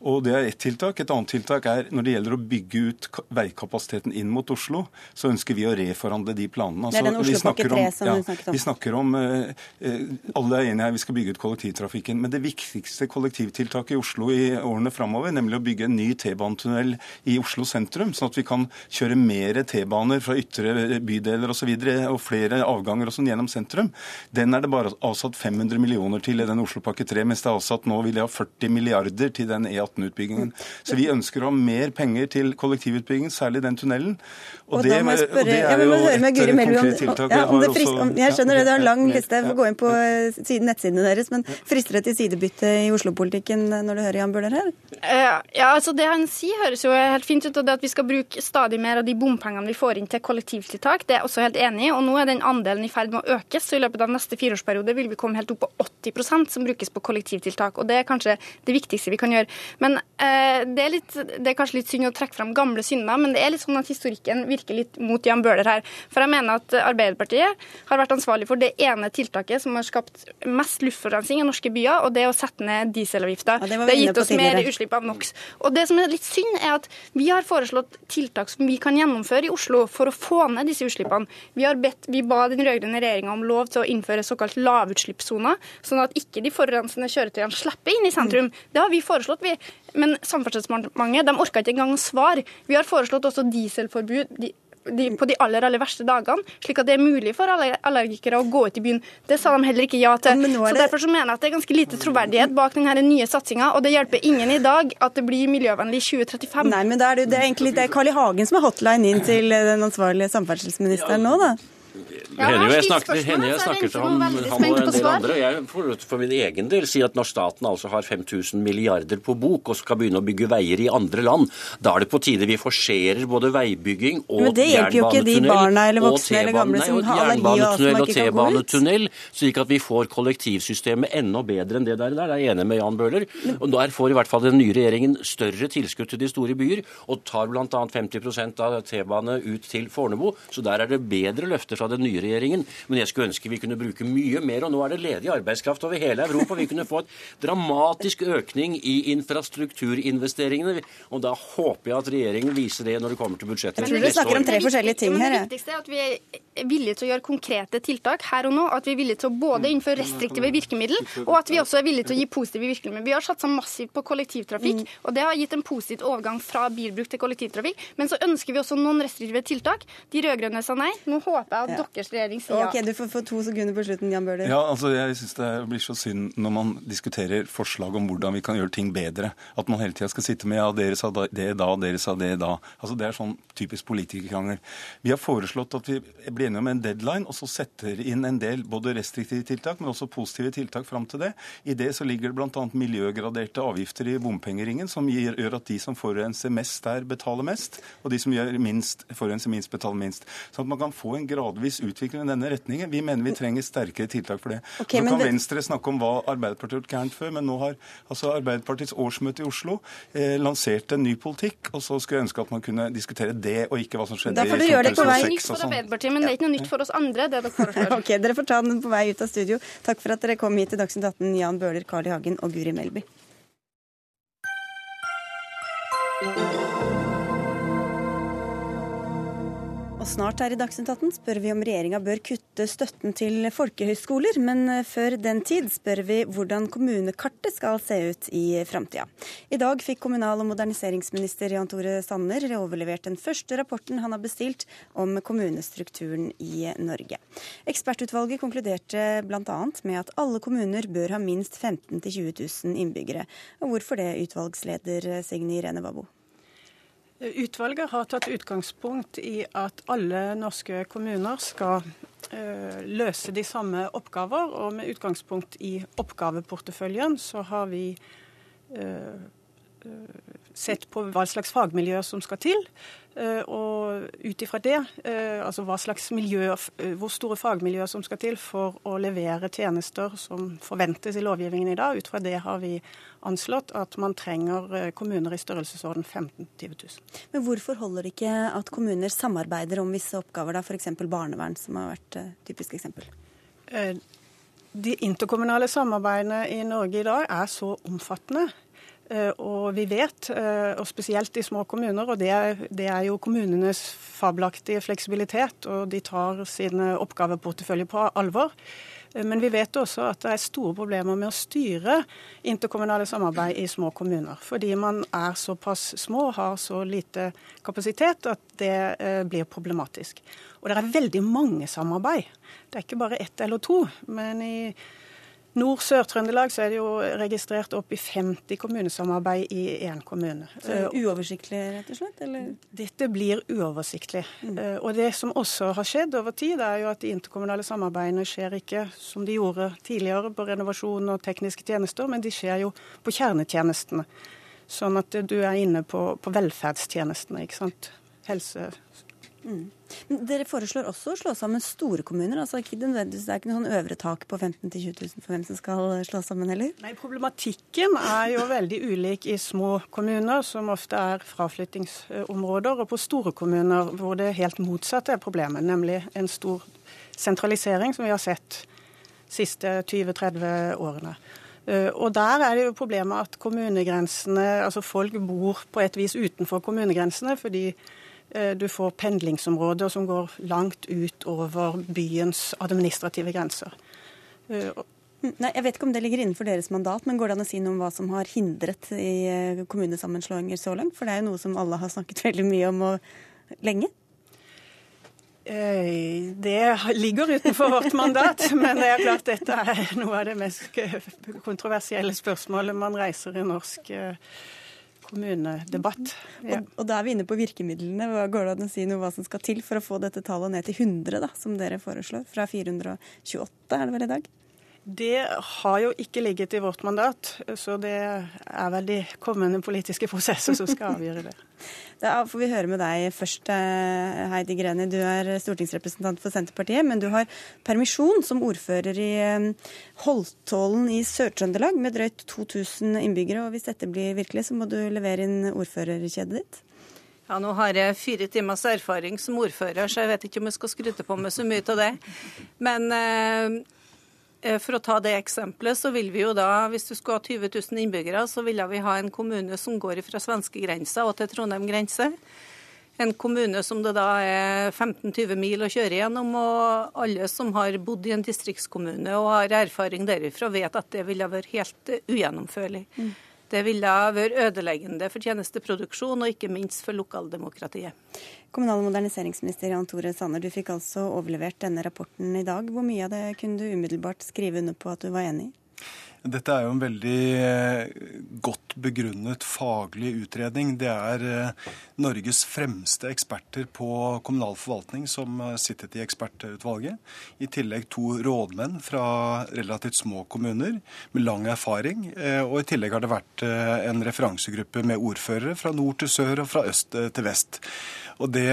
Og Det er ett tiltak. Et annet tiltak er når det gjelder å bygge ut veikapasiteten inn mot Oslo, så ønsker vi å reforhandle de planene. Altså, det er den Oslopakke 3 som ja, snakket om. Vi snakker om, eh, eh, Alle er enige her, vi skal bygge ut kollektivtrafikken. Men det viktigste kollektivtiltaket i Oslo i årene framover, nemlig å bygge en ny T-banetunnel i Oslo sentrum, sånn at vi kan kjøre mer T-baner fra ytre bydeler osv. Og, så videre, og flere avganger og sånn gjennom sentrum, den er det bare avsatt 500 millioner til i den Oslopakke 3, mens det er avsatt nå vil jeg ha 40 milliarder til den e E18-utbyggingen. Så vi ønsker å ha mer penger til kollektivutbyggingen, særlig den tunnelen. Og, og det, spørre, og det er jo ja, et eh, konkret tiltak. Ja, jeg, frisk, om, jeg skjønner det, det er en lang liste. Jeg får gå inn på siden, nettsidene deres. Men frister det til sidebytte i Oslo-politikken når du hører Jan Bøhler her? Eh, ja, altså Det han sier høres jo helt fint ut. Og det at vi skal bruke stadig mer av de bompengene vi får inn til kollektivtiltak, det er jeg også helt enig i. Og nå er den andelen i ferd med å økes. Så i løpet av neste fireårsperiode vil vi komme helt opp på 80 som brukes på kollektivtiltak. Og det er kanskje det viktigste vi kan gjøre. Men eh, det, er litt, det, er kanskje litt synd å trekke fram gamle synder, men det er litt sånn at historikken virker litt mot Jan Bøhler her. For jeg mener at Arbeiderpartiet har vært ansvarlig for det ene tiltaket som har skapt mest luftforurensning i norske byer, og det er å sette ned dieselavgifta. Ja, det, det, har gitt oss mer utslipp av NOx. Og det som er litt synd, er at vi har foreslått tiltak som vi kan gjennomføre i Oslo for å få ned disse utslippene. Vi, bedt, vi ba den rød-grønne regjeringa om lov til å innføre såkalt lavutslippssoner, sånn at ikke de forurensende kjøretøyene slipper inn i sentrum. Det har vi foreslått, vi. Men Samferdselsdepartementet de orka ikke engang å svare. Vi har foreslått også dieselforbud. De, de, på de aller aller verste dagene, slik at det er mulig for allergikere å gå ut i byen. Det sa de heller ikke ja til. Det... Så Derfor så mener jeg at det er ganske lite troverdighet bak denne nye satsinga, og det hjelper ingen i dag at det blir miljøvennlig i 2035. Nei, men det er, det er egentlig det er Carl I. Hagen som er hotline inn til den ansvarlige samferdselsministeren nå, da? Ja, hender jo jeg snakker, hender jeg snakker til han, han og en del andre. Jeg får for min egen del si at når staten altså har 5000 milliarder på bok og skal begynne å bygge veier i andre land, da er det på tide vi forserer både veibygging og jernbanetunnel og T-banetunnel og T-banetunnel, slik at vi får kollektivsystemet enda bedre enn det der. Der er jeg enig med Jan Bøhler. Og Der får i hvert fall den nye regjeringen større tilskudd til de store byer, og tar bl.a. 50% av T-bane ut til Fornebu. Så der er det bedre løfter fra den nye regjeringen. Men jeg skulle ønske vi kunne bruke mye mer. Og nå er det ledig arbeidskraft over hele Europa. Vi kunne få et dramatisk økning i infrastrukturinvesteringene. Og da håper jeg at regjeringen viser det når det kommer til budsjettet. Jeg tror du snakker om tre forskjellige ting her. Det viktigste er at vi er villige til å gjøre konkrete tiltak her og nå. At vi er villige til å både innføre restriktive virkemidler, og at vi også er villige til å gi positive virkemidler. Vi har satsa massivt på kollektivtrafikk, mm. og det har gitt en positiv overgang fra bilbruk til kollektivtrafikk. Men så ønsker vi også noen restriktive tiltak. De rød-grønne sa nei. Nå håper jeg at deres regjering sier. Ok, Du får få to sekunder på slutten, Jan Bøhler. Ja, altså jeg synes det blir så synd når man diskuterer forslag om hvordan vi kan gjøre ting bedre. At man hele tida skal sitte med ja, dere sa det da, dere sa det da. Altså Det er sånn typisk politikerkrangel. Vi har foreslått at vi blir enige om en deadline, og så setter inn en del både restriktive tiltak, men også positive tiltak fram til det. I det så ligger det bl.a. miljøgraderte avgifter i bompengeringen, som gjør at de som forurenser mest der, betaler mest, og de som gjør minst, forurenser minst, betaler minst. Sånn at man kan få en gradvis utvikling i denne retningen. Vi mener vi trenger sterkere tiltak for det. Okay, så kan det... Venstre snakke om hva Arbeiderpartiet har gjort gærent før, men nå har altså Arbeiderpartiets årsmøte i Oslo eh, lansert en ny politikk, og så skulle jeg ønske at man kunne diskutere det, og ikke hva som skjedde i 2006. Det er nytt for Arbeiderpartiet, men det er ikke noe nytt for oss andre, det dere foreslår. ok, Dere får ta den på vei ut av studio. Takk for at dere kom hit til Dagsnytt 18, Jan Bøhler, Carl I. Hagen og Guri Melby. Og snart her i Dagsnytt 18 spør vi om regjeringa bør kutte støtten til folkehøyskoler, men eh, før den tid spør vi hvordan kommunekartet skal se ut i framtida. I dag fikk kommunal- og moderniseringsminister Jan Tore Sanner overlevert den første rapporten han har bestilt om kommunestrukturen i Norge. Ekspertutvalget konkluderte bl.a. med at alle kommuner bør ha minst 15 000-20 000 innbyggere. Og hvorfor det, utvalgsleder Signe Irene Wabo? Utvalget har tatt utgangspunkt i at alle norske kommuner skal uh, løse de samme oppgaver. Og med utgangspunkt i oppgaveporteføljen så har vi uh, sett på hva slags fagmiljøer som skal til. Eh, og ut ifra det, eh, altså hva slags miljø, eh, hvor store fagmiljøer som skal til for å levere tjenester som forventes i lovgivningen i dag, ut fra det har vi anslått at man trenger kommuner i størrelsesorden 15 000-20 000. Men hvorfor holder det ikke at kommuner samarbeider om visse oppgaver, da f.eks. barnevern, som har vært et typisk eksempel? De interkommunale samarbeidene i Norge i dag er så omfattende og vi vet, eh, og spesielt i små kommuner, og det er, det er, jo kommunenes fabelaktige fleksibilitet, og de tar sine oppgaveporteføljer på alvor. Eh, men vi vet også at det er store problemer med å styre interkommunale samarbeid i små kommuner. Fordi man er såpass små og har så lite kapasitet at det blir problematisk. Og det er veldig mange samarbeid. Det er ikke bare ett eller to. men i Nord-Sør-Trøndelag så er det jo registrert opp i 50 kommunesamarbeid i én kommune. Så uoversiktlig, rett og slett? Eller? Dette blir uoversiktlig. Mm. Eh, og det som også har skjedd over tid, er jo at de interkommunale samarbeidene skjer ikke som de gjorde tidligere på renovasjon og tekniske tjenester, men de skjer jo på kjernetjenestene. Sånn at du er inne på, på velferdstjenestene, ikke sant. Helse, Mm. Dere foreslår også å slå sammen store kommuner. altså Det er ikke noe sånn øvre tak på 15 000-20 000 for hvem som skal slå sammen heller? Nei, Problematikken er jo veldig ulik i små kommuner, som ofte er fraflyttingsområder, og på store kommuner hvor det helt motsatte er problemet, nemlig en stor sentralisering som vi har sett de siste 20-30 årene. Eh, og Der er det jo problemet at kommunegrensene, altså folk bor på et vis utenfor kommunegrensene fordi du får pendlingsområder som går langt ut over byens administrative grenser. Eh, Nei, jeg vet ikke om det ligger innenfor deres mandat, men går det an å si noe om hva som har hindret i kommunesammenslåinger så langt? For det er jo noe som alle har snakket veldig mye om lenge? Eh, det ligger utenfor vårt mandat, men det er klart dette er noe av det mest kontroversielle spørsmålet man reiser i norsk eh, kommunedebatt. Ja. Og, og, da er vi inne på virkemidlene. Hva Går det an å si noe hva som skal til for å få dette tallet ned til 100, da, som dere foreslår? Fra 428 er det vel i dag? Det har jo ikke ligget i vårt mandat, så det er vel de kommende politiske prosesser som skal avgjøre det. Da får vi høre med deg først, eh, Heidi Greni. Du er stortingsrepresentant for Senterpartiet, men du har permisjon som ordfører i eh, Holtålen i Sør-Trøndelag med drøyt 2000 innbyggere. og Hvis dette blir virkelig, så må du levere inn ordførerkjedet ditt? Ja, Nå har jeg fire timers erfaring som ordfører, så jeg vet ikke om jeg skal skryte på meg så mye av det. Men eh, Eh, for å ta det eksempelet, så vil vi jo da, hvis du skulle ha 20 000 innbyggere, så ville vi ha en kommune som går fra svenskegrensa og til Trondheim grense. En kommune som det da er 15-20 mil å kjøre gjennom, og alle som har bodd i en distriktskommune og har erfaring derifra, vet at det ville vært helt ugjennomførlig. Mm. Det ville vært ødeleggende for tjenesteproduksjon og ikke minst for lokaldemokratiet. Kommunal- og moderniseringsminister Jan Tore Sanner, du fikk altså overlevert denne rapporten i dag. Hvor mye av det kunne du umiddelbart skrive under på at du var enig i? Dette er jo en veldig eh, godt begrunnet faglig utredning. Det er eh, Norges fremste eksperter på kommunal forvaltning som sittet i ekspertutvalget. I tillegg to rådmenn fra relativt små kommuner med lang erfaring. Eh, og i tillegg har det vært en referansegruppe med ordførere fra nord til sør og fra øst til vest. Og det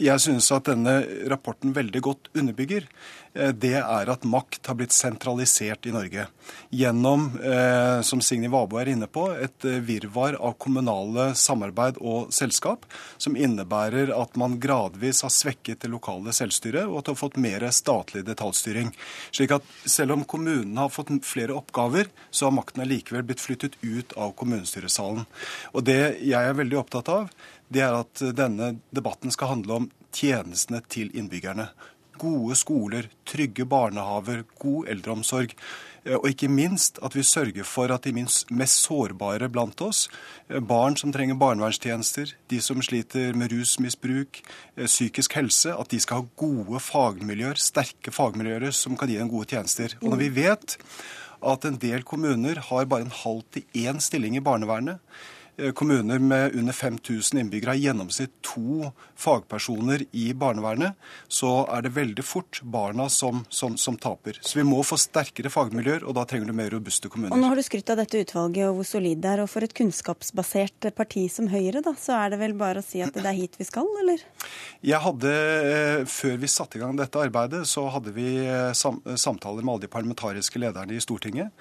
jeg synes at denne rapporten veldig godt underbygger, det er at makt har blitt sentralisert i Norge. Gjennom, eh, som Signy Vabo er inne på, et eh, virvar av kommunale samarbeid og selskap, som innebærer at man gradvis har svekket det lokale selvstyret, og at det har fått mer statlig detaljstyring. Slik at selv om kommunene har fått flere oppgaver, så har makten allikevel blitt flyttet ut av kommunestyresalen. Og det jeg er veldig opptatt av, det er at denne debatten skal handle om tjenestene til innbyggerne gode skoler, trygge barnehaver, god eldreomsorg. Eh, og ikke minst at vi sørger for at de minst mest sårbare blant oss, eh, barn som trenger barnevernstjenester, de som sliter med rusmisbruk, eh, psykisk helse, at de skal ha gode fagmiljøer, sterke fagmiljøer som kan gi dem gode tjenester. Og når vi vet at en del kommuner har bare en halv til én stilling i barnevernet, kommuner med under 5000 innbyggere har i gjennomsnitt to fagpersoner i barnevernet, så er det veldig fort barna som, som, som, taper. Så vi må få sterkere fagmiljøer, og da trenger du mer robuste kommuner. Og Nå har du skrytt av dette utvalget og hvor solid det er. Og for et kunnskapsbasert parti som Høyre, da, så er det vel bare å si at det er hit vi skal, eller? Jeg hadde, eh, Før vi satte i gang dette arbeidet, så hadde vi eh, samtaler med alle de parlamentariske lederne i Stortinget.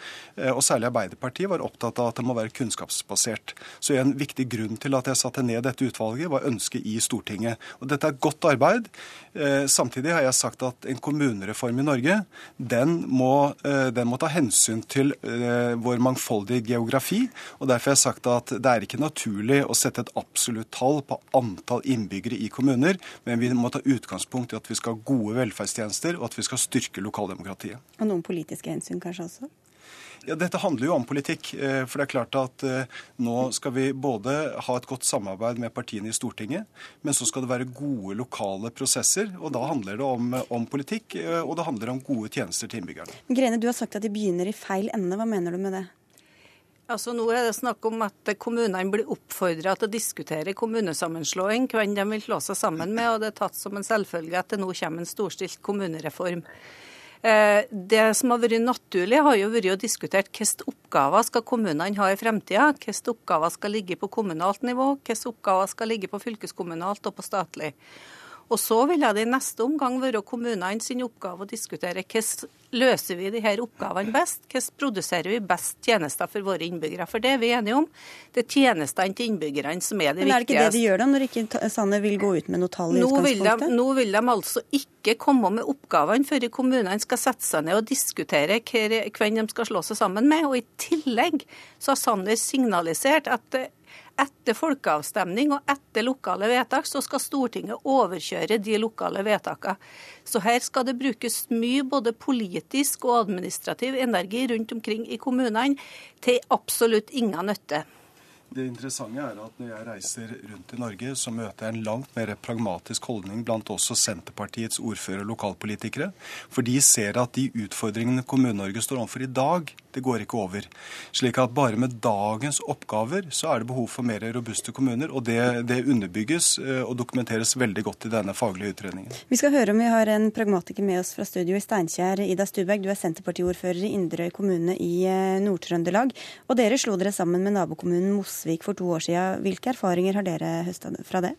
Og særlig Arbeiderpartiet var opptatt av at det må være kunnskapsbasert. Så en viktig grunn til at jeg satte ned dette utvalget, var ønsket i Stortinget. Og dette er godt arbeid. Eh, samtidig har jeg sagt at en kommunereform i Norge, den må, eh, den må ta hensyn til eh, vår mangfoldige geografi. Og derfor har jeg sagt at det er ikke naturlig å sette et absolutt tall på antall innbyggere i kommuner, men vi må ta utgangspunkt i at vi skal ha gode velferdstjenester, og at vi skal styrke lokaldemokratiet. Og noen politiske hensyn kanskje også? Ja, Dette handler jo om politikk. Eh, for det er klart at eh, nå skal vi både ha et godt samarbeid med partiene i Stortinget, men så skal det være gode lokale prosesser. og Da handler det om, om politikk, eh, og det handler om gode tjenester til innbyggerne. Grene, du har sagt at de begynner i feil ende. Hva mener du med det? Altså Nå er det snakk om at kommunene blir oppfordra til å diskutere kommunesammenslåing, hvem de vil slå seg sammen med, og det er tatt som en selvfølge at det nå kommer en storstilt kommunereform. Eh, det som har vært naturlig, har jo vært å diskutere hvilke oppgaver skal kommunene ha i fremtida. Hvilke oppgaver skal ligge på kommunalt nivå, hvilke oppgaver skal ligge på fylkeskommunalt og på statlig. Og så vil det i neste omgang være kommunene sin oppgave å diskutere hvordan løser vi de her oppgavene best? Hvordan produserer vi best tjenester for våre innbyggere? For det er vi enige om. Det er tjenestene til innbyggerne som er det viktigste. Men er det ikke det de gjør da, når ikke Sanner vil gå ut med noe tall i nå utgangspunktet? Vil de, nå vil de altså ikke komme med oppgavene før kommunene skal sette seg ned og diskutere hvem de skal slå seg sammen med. Og i tillegg så har Sanner signalisert at etter folkeavstemning og etter lokale vedtak, så skal Stortinget overkjøre de lokale vedtakene. Så her skal det brukes mye både politisk og administrativ energi rundt omkring i kommunene til absolutt ingen nytte. Det interessante er at når jeg reiser rundt i Norge, så møter jeg en langt mer pragmatisk holdning blant også Senterpartiets ordfører- og lokalpolitikere. For de ser at de utfordringene Kommune-Norge står overfor i dag, det går ikke over. Slik at bare med dagens oppgaver så er det behov for mer robuste kommuner. Og det, det underbygges eh, og dokumenteres veldig godt i denne faglige utredningen. Vi skal høre om vi har en pragmatiker med oss fra studio i Steinkjer. Ida Stuberg, du er Senterpartiordfører i Inderøy kommune i eh, Nord-Trøndelag. Og dere slo dere sammen med nabokommunen Moss Mosvik for to år siden. Hvilke erfaringer har dere høsta fra det?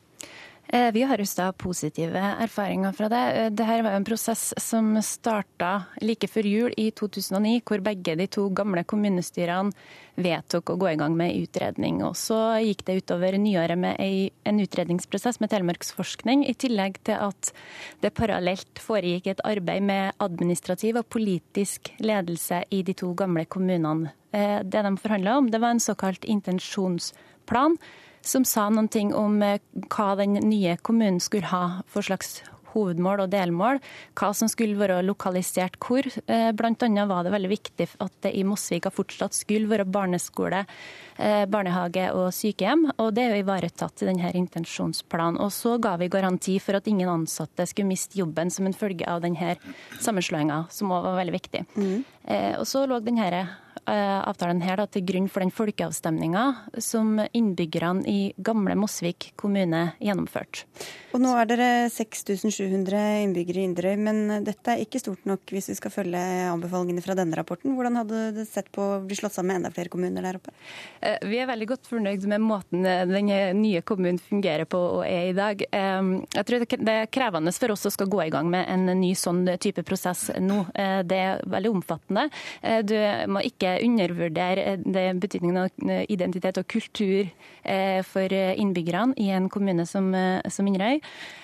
Eh, vi har høsta positive erfaringer fra det. Eh, Dette var en prosess som starta like før jul i 2009, hvor begge de to gamle kommunestyrene vedtok å gå i gang med utredning. Og Så gikk det utover nyåret med en utredningsprosess med telemarksforskning, i tillegg til at det parallelt foregikk et arbeid med administrativ og politisk ledelse i de to gamle kommunene. Eh, det de forhandla om, det var en såkalt intensjonsplan som sa noen ting om eh, hva den nye kommunen skulle ha for slags hovedmål og delmål, hva som skulle være lokalisert hvor. Bl.a. blant annet var det veldig viktig at det i Mosvika fortsatt skulle være barneskole, barnehage og sykehjem, og det er jo ivaretatt i denne intensjonsplanen. Og så ga vi garanti for at ingen ansatte skulle miste jobben som en følge av denne sammenslåinga, som òg var veldig viktig. Mm. Og så lå denne Eh, avtalen her da, til grunn for den folkeavstemninga som innbyggerne i gamle Mosvik kommune gjennomførte. Og nå er dere 6700 innbyggere i Inderøy, men dette er ikke stort nok hvis vi skal følge anbefalingene fra denne rapporten. Hvordan hadde du sett på å bli slått sammen med enda flere kommuner der oppe? Eh, vi er veldig godt fornøyd med måten eh, den nye kommunen fungerer på og er i dag. Jeg tror det er krevende for oss å skal gå i gang med en ny sånn type prosess nå. Det er veldig omfattende. Du må ikke undervurdere betydningen av identitet og kultur eh, for innbyggerne i en kommune som, eh, som Inderøy.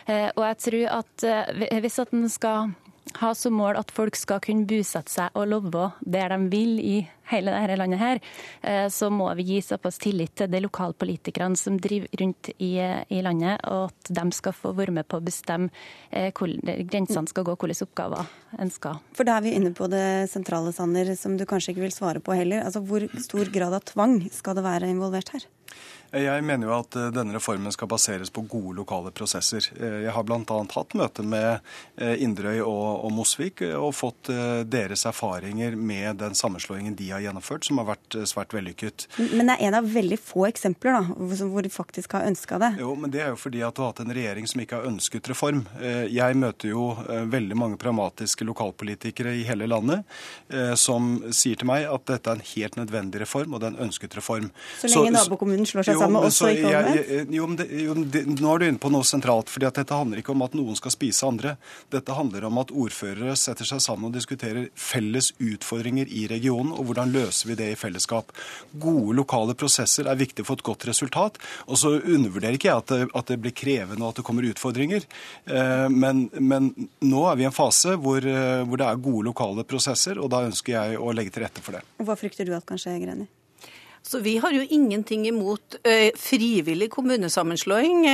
Eh, og jeg tror at hvis at en skal ha som mål at folk skal kunne bosette seg og leve der de vil i hele dette landet, her, eh, så må vi gi såpass tillit til de lokalpolitikerne som driver rundt i, i, landet, og at de skal få være med på å bestemme eh, hvor grensene skal gå, hvilke oppgaver en skal. For da er vi inne på det sentrale, Sanner, som du kanskje ikke vil svare på heller. Altså, Hvor stor grad av tvang skal det være involvert her? Jeg mener jo at eh, denne reformen skal baseres på gode lokale prosesser. Eh, jeg har bl.a. hatt møte med eh, Inderøy og, og Mosvik og fått deres erfaringer med den sammenslåingen de har gjennomført, som har vært svært vellykket. Men det er en av veldig få eksempler da, hvor de faktisk har ønska det? Jo, men det er jo fordi at du har hatt en regjering som ikke har ønsket reform. Jeg møter jo veldig mange pragmatiske lokalpolitikere i hele landet som sier til meg at dette er en helt nødvendig reform, og det er en ønsket reform. Så lenge nabokommunen slår seg jo, sammen også i jeg, Jo, det, jo det, nå er du inne på noe sentralt. fordi at Dette handler ikke om at noen skal spise andre. Dette handler om at ordførere setter seg sammen og diskuterer felles utfordringer i regionen, og hvordan løser vi det i fellesskap. Gode lokale prosesser er viktig for et godt resultat. Og så undervurderer ikke jeg at det, at det blir krevende og at det kommer utfordringer. Eh, men, men, nå er vi i en fase hvor, eh, hvor det er gode lokale prosesser, og da ønsker jeg å legge til rette for det. Hva frykter du at kan skje, Greni? Så vi har jo ingenting imot frivillig kommunesammenslåing.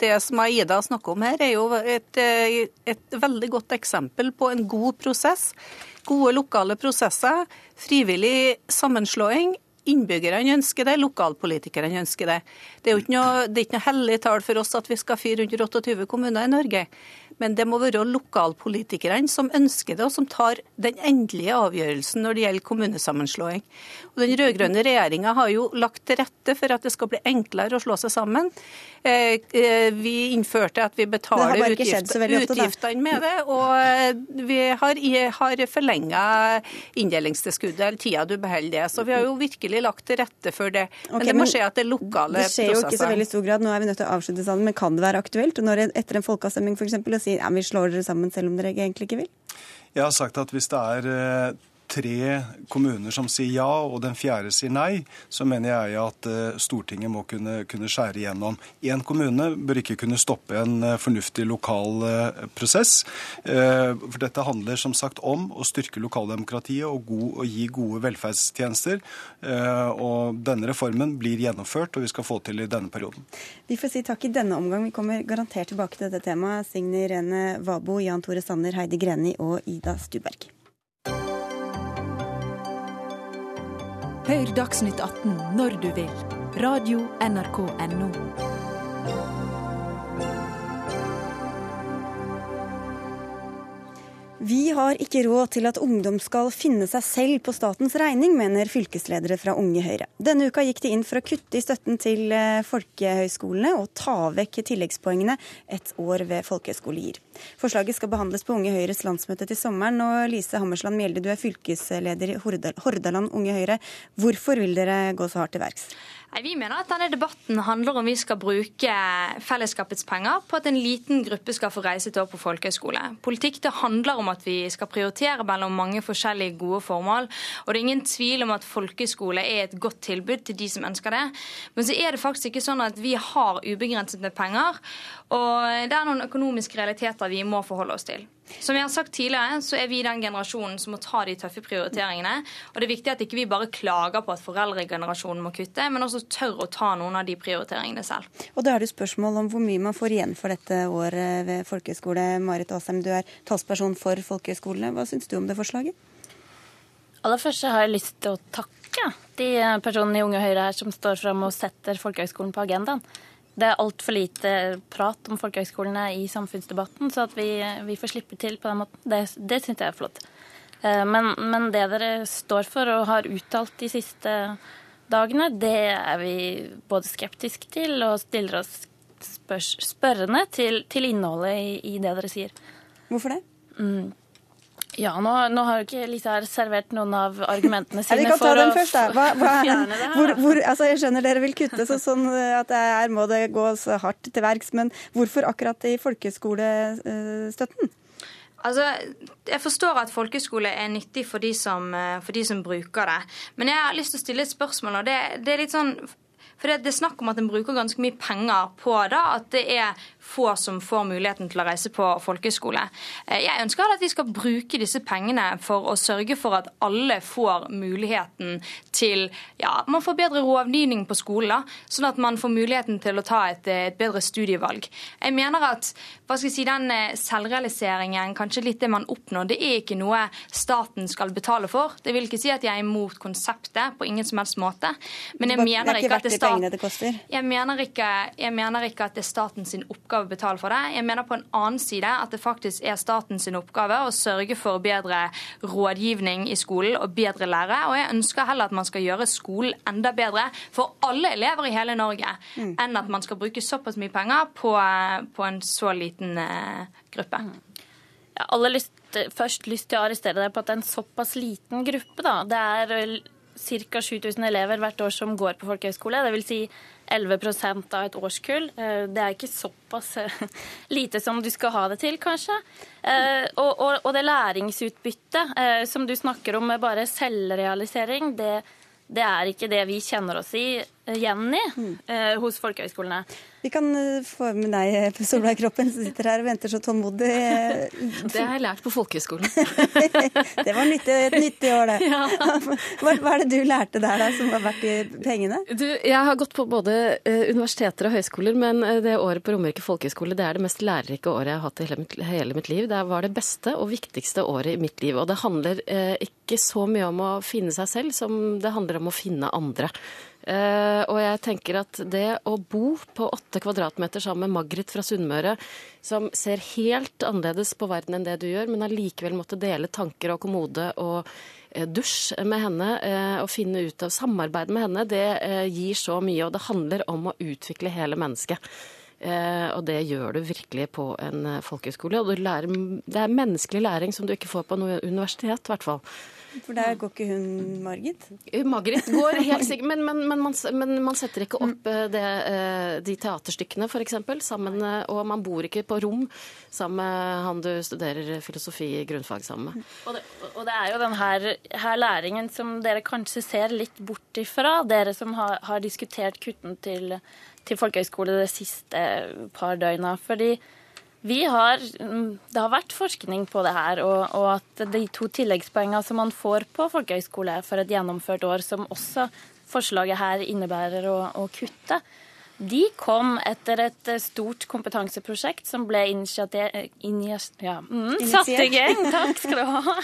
Det som Aida snakker om her, er jo et, et veldig godt eksempel på en god prosess. Gode lokale prosesser, frivillig sammenslåing. Innbyggerne ønsker det, lokalpolitikerne ønsker det. Det er jo ikke noe, det er noe hellig tall for oss at vi skal ha 428 kommuner i Norge. Men det må være lokalpolitikerne som ønsker det, og som tar den endelige avgjørelsen når det gjelder kommunesammenslåing. Og Den rød-grønne regjeringa har jo lagt til rette for at det skal bli enklere å slå seg sammen. Eh, eh, vi innførte at vi betaler utgift, utgiftene med det, og eh, vi har, har forlenga inndelingstilskuddet eller tida du beholder det. Så vi har jo virkelig lagt til rette for det. Men okay, det må skje at det er lokale prosesser. Det skjer jo ikke så veldig stor grad, nå er vi nødt til å avslutte sammen, men kan det være aktuelt når etter en folkeavstemning f.eks. å si ja, vi slår dere sammen selv om dere egentlig ikke vil? Jeg har sagt at hvis det er tre kommuner som sier ja, og den fjerde sier nei, så mener jeg at eh, Stortinget må kunne, kunne skjære igjennom. Én kommune bør ikke kunne stoppe en eh, fornuftig lokal eh, prosess. For dette handler som sagt om å styrke lokaldemokratiet og, god, og gi gode velferdstjenester. Og denne reformen blir gjennomført, og vi skal få til i denne perioden. Vi får si takk i denne omgang. Vi kommer garantert tilbake til dette temaet. Signe Irene Vabo, Jan Tore Sanner, Heidi Greni og Ida Stuberg. Hør Dagsnytt 18 når du vil. Radio NRK Radio.nrk.no. Vi har ikke råd til at ungdom skal finne seg selv på statens regning, mener fylkesledere fra Unge Høyre. Denne uka gikk de inn for å kutte i støtten til eh, folkehøyskolene og ta vekk tilleggspoengene et år ved folkehøyskole gir. Forslaget skal behandles på Unge Høyres landsmøte til sommeren. Og Lise Hammersland Mjelde, du er fylkesleder i Hordaland Unge Høyre. Hvorfor vil dere gå så hardt til verks? Vi mener at denne debatten handler om vi skal bruke fellesskapets penger på at en liten gruppe skal få reise et år på folkehøyskole. Politikk det handler om at vi skal prioritere mellom mange forskjellige gode formål. Og det er ingen tvil om at folkehøyskole er et godt tilbud til de som ønsker det. Men så er det faktisk ikke sånn at vi har ubegrenset med penger. Og det er noen økonomiske realiteter vi må forholde oss til. Som jeg har sagt tidligere, så er vi den generasjonen som må ta de tøffe prioriteringene. Og det er viktig at ikke vi bare klager på at foreldregenerasjonen må kutte, men også tør å ta noen av de prioriteringene selv. Og da er det spørsmål om hvor mye man får igjen for dette året ved folkehøyskole. Marit Asheim, du er talsperson for folkehøyskolene. Hva syns du om det forslaget? Aller først har jeg lyst til å takke de personene i Unge Høyre her som står fram og setter folkehøyskolen på agendaen. Det er altfor lite prat om folkehøgskolene i samfunnsdebatten, så at vi, vi, får slippe til på den måten, det, det syns jeg er flott. Eh, men, men, det dere står for og har uttalt de siste dagene, det er vi både skeptiske til og stiller oss spør, spørrende til, til innholdet i, i, det dere sier. Hvorfor det? Mm. Ja, nå, nå, har jo ikke Lisa servert noen av argumentene sine ja, for å først, hva, hva, fjerne det. Hvor, hvor, altså jeg skjønner dere vil kutte, så sånn at det er, må det gå så hardt til verks. Men hvorfor akkurat i folkeskolestøtten? Altså, Jeg forstår at folkeskole er nyttig for de, som, for de, som, bruker det. Men jeg har lyst til å stille et spørsmål. og det, det er litt sånn for det, det, er snakk om at en bruker ganske mye penger på det. At det er få som får muligheten til å reise på folkeskole. Eh, jeg ønsker at vi skal bruke disse pengene for å sørge for at alle får muligheten til ja, man får bedre rådgivning på skolen, sånn at man får muligheten til å ta et, et bedre studievalg. Jeg mener at hva skal jeg si, den eh, selvrealiseringen, kanskje litt det man oppnår, det er ikke noe staten skal betale for. Det vil ikke si at jeg er imot konseptet på ingen som helst måte. Men jeg mener ikke at det er staten? Jeg jeg mener ikke at det er statens oppgave å betale for det. Jeg mener på en annen side at det faktisk er statens oppgave å sørge for bedre rådgivning i skolen og bedre lærere. Og jeg ønsker heller at man skal gjøre skolen enda bedre for alle elever i hele Norge, mm. enn at man skal bruke såpass mye penger på, på en så liten uh, gruppe. Mm. Jeg har aller lyst, først lyst til å arrestere deg på at det er en såpass liten gruppe. Da. Det er ca. 7000 elever hvert år som går på folkehøyskole. Det vil Si 11% av et årskull. Eh, det er ikke såpass eh, lite som du skal ha det til, kanskje. Eh, og, og, og det læringsutbyttet som du snakker om med bare selvrealisering, det, det er ikke det vi kjenner oss i, igjen mm. eh, hos folkehøyskolene. Vi kan eh, få med deg, eh, Solveig Kroppen, som sitter her og venter så tålmodig. Det har jeg lært på folkehøyskolen. det var nyttig, et nyttig år, det. Ja. Hva, hva, er det du lærte der, da, som var verdt i pengene? Du, jeg har gått på både eh, universiteter og høyskoler, men det året på Romerike folkehøgskole det er det mest lærerike året jeg har hatt i hele mitt, hele mitt, liv. Det var det beste og viktigste året i mitt liv. Og det handler eh, ikke så mye om å finne seg selv som det handler om å finne andre. Uh, og jeg tenker at det å bo på åtte kvadratmeter sammen med Margrit fra Sunnmøre, som ser helt annerledes på verden enn det du gjør, men allikevel måtte dele tanker og kommode og uh, dusj med henne uh, og finne ut av samarbeid med henne, det gir så mye. Og det handler om å utvikle hele mennesket. og det gjør du virkelig på en folkehøyskole. Og lærer, det er menneskelig læring som du ikke får på noe universitet, i hvert fall. For der går ikke hun Margit? Margit går helt sikkert, men, men, men, man, men, man, setter ikke opp eh, det, eh, de teaterstykkene f.eks. sammen, eh, og man bor ikke på rom sammen med han du studerer filosofi i grunnfag sammen med. Og det, og det er jo den her, her, læringen som dere kanskje ser litt bort ifra, dere som har, har diskutert kutten til, til folkehøyskole de siste par døgna. fordi vi har, Det har vært forskning på det her, og, og at de to tilleggspoengene som man får på folkehøyskole for et gjennomført år, som også forslaget her innebærer å, å kutte, de kom etter et stort kompetanseprosjekt som ble ja, mm, satt i gang takk skal du ha,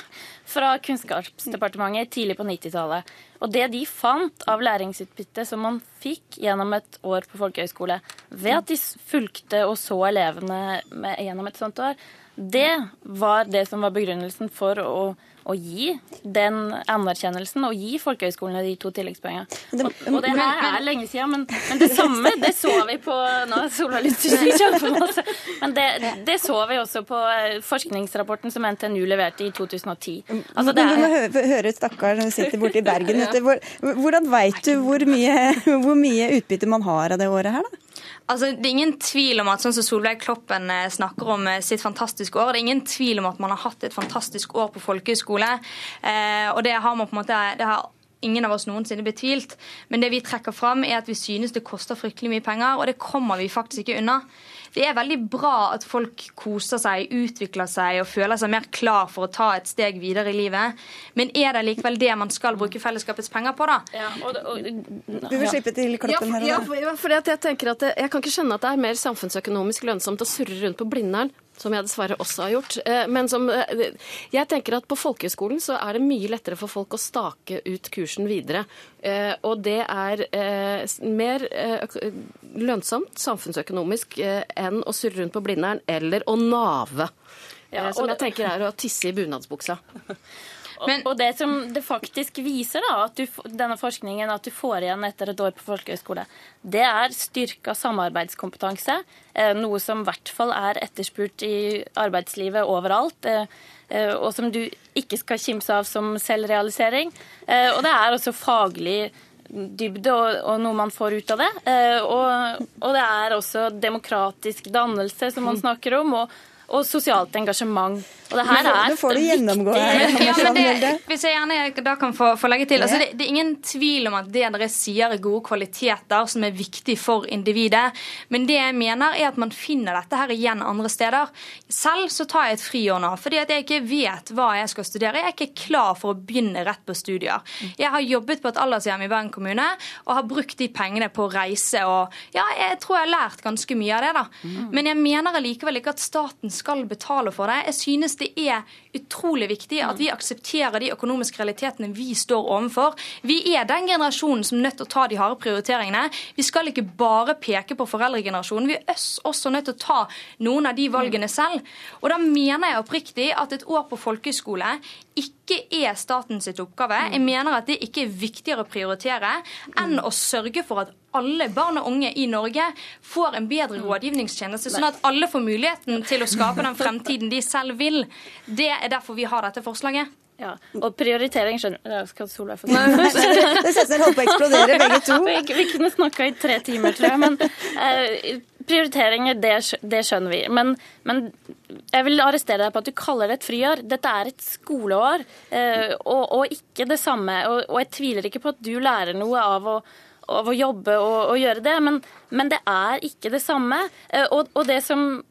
fra Kunnskapsdepartementet tidlig på 90-tallet. Og det de fant av læringsutbytte som man fikk gjennom et år på folkehøyskole, ved at de fulgte og så elevene med, gjennom et sånt år, det var det som var begrunnelsen for å å gi den anerkjennelsen og gi folkehøyskolene de to tilleggspoengene. Og, og, det her er lenge siden, men, men det samme det så vi på Nå er Sola litt kjempemasse. Men det, det, så vi også på eh, forskningsrapporten som NTNU leverte i 2010. Altså, det er... Du må høre, stakkaren stakkar som sitter borte i Bergen. Hvordan veit du hvor mye, hvor mye utbytte man har av det året her, da? Altså, det er ingen tvil om at sånn som Solveig Kloppen eh, snakker om eh, sitt fantastiske år, det er ingen tvil om at man har hatt et fantastisk år på folkehøyskole. Eh, og det har man på en måte, det har ingen av oss noensinne betvilt. Men det vi trekker fram, er at vi synes det koster fryktelig mye penger, og det kommer vi faktisk ikke unna. Det er veldig bra at folk koser seg, utvikler seg og føler seg mer klar for å ta et steg videre i livet. Men er det likevel det man skal bruke fellesskapets penger på, da? Ja, og, og, du vil slippe til klokken her. Ja, for, ja, for jeg tenker at jeg kan ikke skjønne at det er mer samfunnsøkonomisk lønnsomt å surre rundt på Blindern som jeg dessverre også har gjort. Eh, men som, eh, jeg tenker at på folkehøyskolen så er det mye lettere for folk å stake ut kursen videre. Eh, og det er mer lønnsomt samfunnsøkonomisk enn å surre rundt på Blindern eller å nave. Ja, som jeg tenker er å tisse i bunadsbuksa. Men, og det som det faktisk viser, da, at du, denne forskningen, at du får igjen etter et år på folkehøyskole, det er styrka samarbeidskompetanse. Eh, noe som i hvert fall er etterspurt i arbeidslivet overalt. Eh, eh, og som du ikke skal kimse av som selvrealisering. Og det er også faglig dybde og, og, noe man får ut av det. Og, og, det er også demokratisk dannelse, som man snakker om. og og sosialt engasjement. Og det her er får du gjennomgå her. Ja, men det, hvis jeg gjerne da kan få, få legge til, altså det, det, er ingen tvil om at det dere sier er gode kvaliteter som er viktig for individet. Men det jeg mener er at man finner dette her igjen andre steder. Selv så tar jeg et friår nå fordi at jeg ikke vet hva jeg skal studere. Jeg er ikke klar for å begynne rett på studier. Jeg har jobbet på et aldershjem i Bergen kommune og har brukt de pengene på å reise og ja, jeg tror jeg har lært ganske mye av det, da. Mm. Men jeg mener allikevel ikke at staten skal betale for det. Jeg synes det er utrolig viktig at vi aksepterer de økonomiske realitetene vi står overfor. Vi er den generasjonen som er nødt til å ta de harde prioriteringene. Vi skal ikke bare peke på foreldregenerasjonen. Vi er også nødt til å ta noen av de valgene selv. Og da mener jeg oppriktig at et år på folkehøyskole ikke er statens oppgave. Jeg mener at det ikke er viktigere å prioritere enn å sørge for at alle barn og unge i Norge får en bedre rådgivningstjeneste, sånn at alle får muligheten til å skape den fremtiden de selv vil. Det er derfor vi har dette forslaget. Ja, Og prioritering skjønner du Skal Solveig få? Det ut som holdt på å eksplodere, begge to. Vi, vi kunne snakka i tre timer, tror jeg. Men eh, prioriteringer, det, det, skjønner vi. Men, men, jeg vil arrestere deg på at du kaller det et friår. Dette er et skoleår, eh, og, og, ikke det samme. Og, og, jeg tviler ikke på at du lærer noe av å, av å jobbe og, og, gjøre det. Men, Men det er ikke det samme. Eh, og, og det som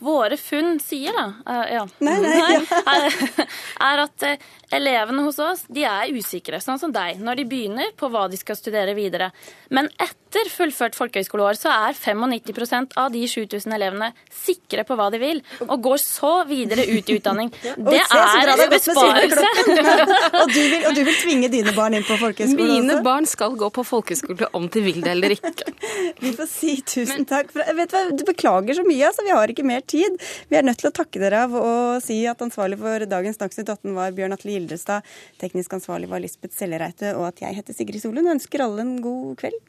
våre funn sier, da, eh, ja. nei, nei, ja. er, er at eh, elevene hos oss de er usikre, sånn som deg, når de begynner på hva de skal studere videre. Men etter fullført folkehøyskoleår så er 95% av de 7000 elevene sikre på hva de vil, og går så videre ut i utdanning. Det er besparelse. og, du vil, og du vil tvinge dine barn inn på folkehøyskole også? Mine barn skal gå på folkehøyskole om de vil det eller ikke. Vi får si tusen takk. For, vet du, du beklager så mye, altså. Vi har ikke mer tid. Vi er nødt til å takke dere av og si at ansvarlig for dagens Dagsnytt 18 var Bjørn Atle Gildrestad, teknisk ansvarlig var Lisbeth Sellereite, og at jeg heter Sigrid Solund og ønsker alle en god kveld.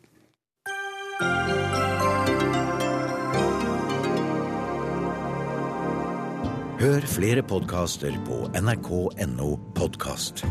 Hør flere podkaster på nrk.no podkast.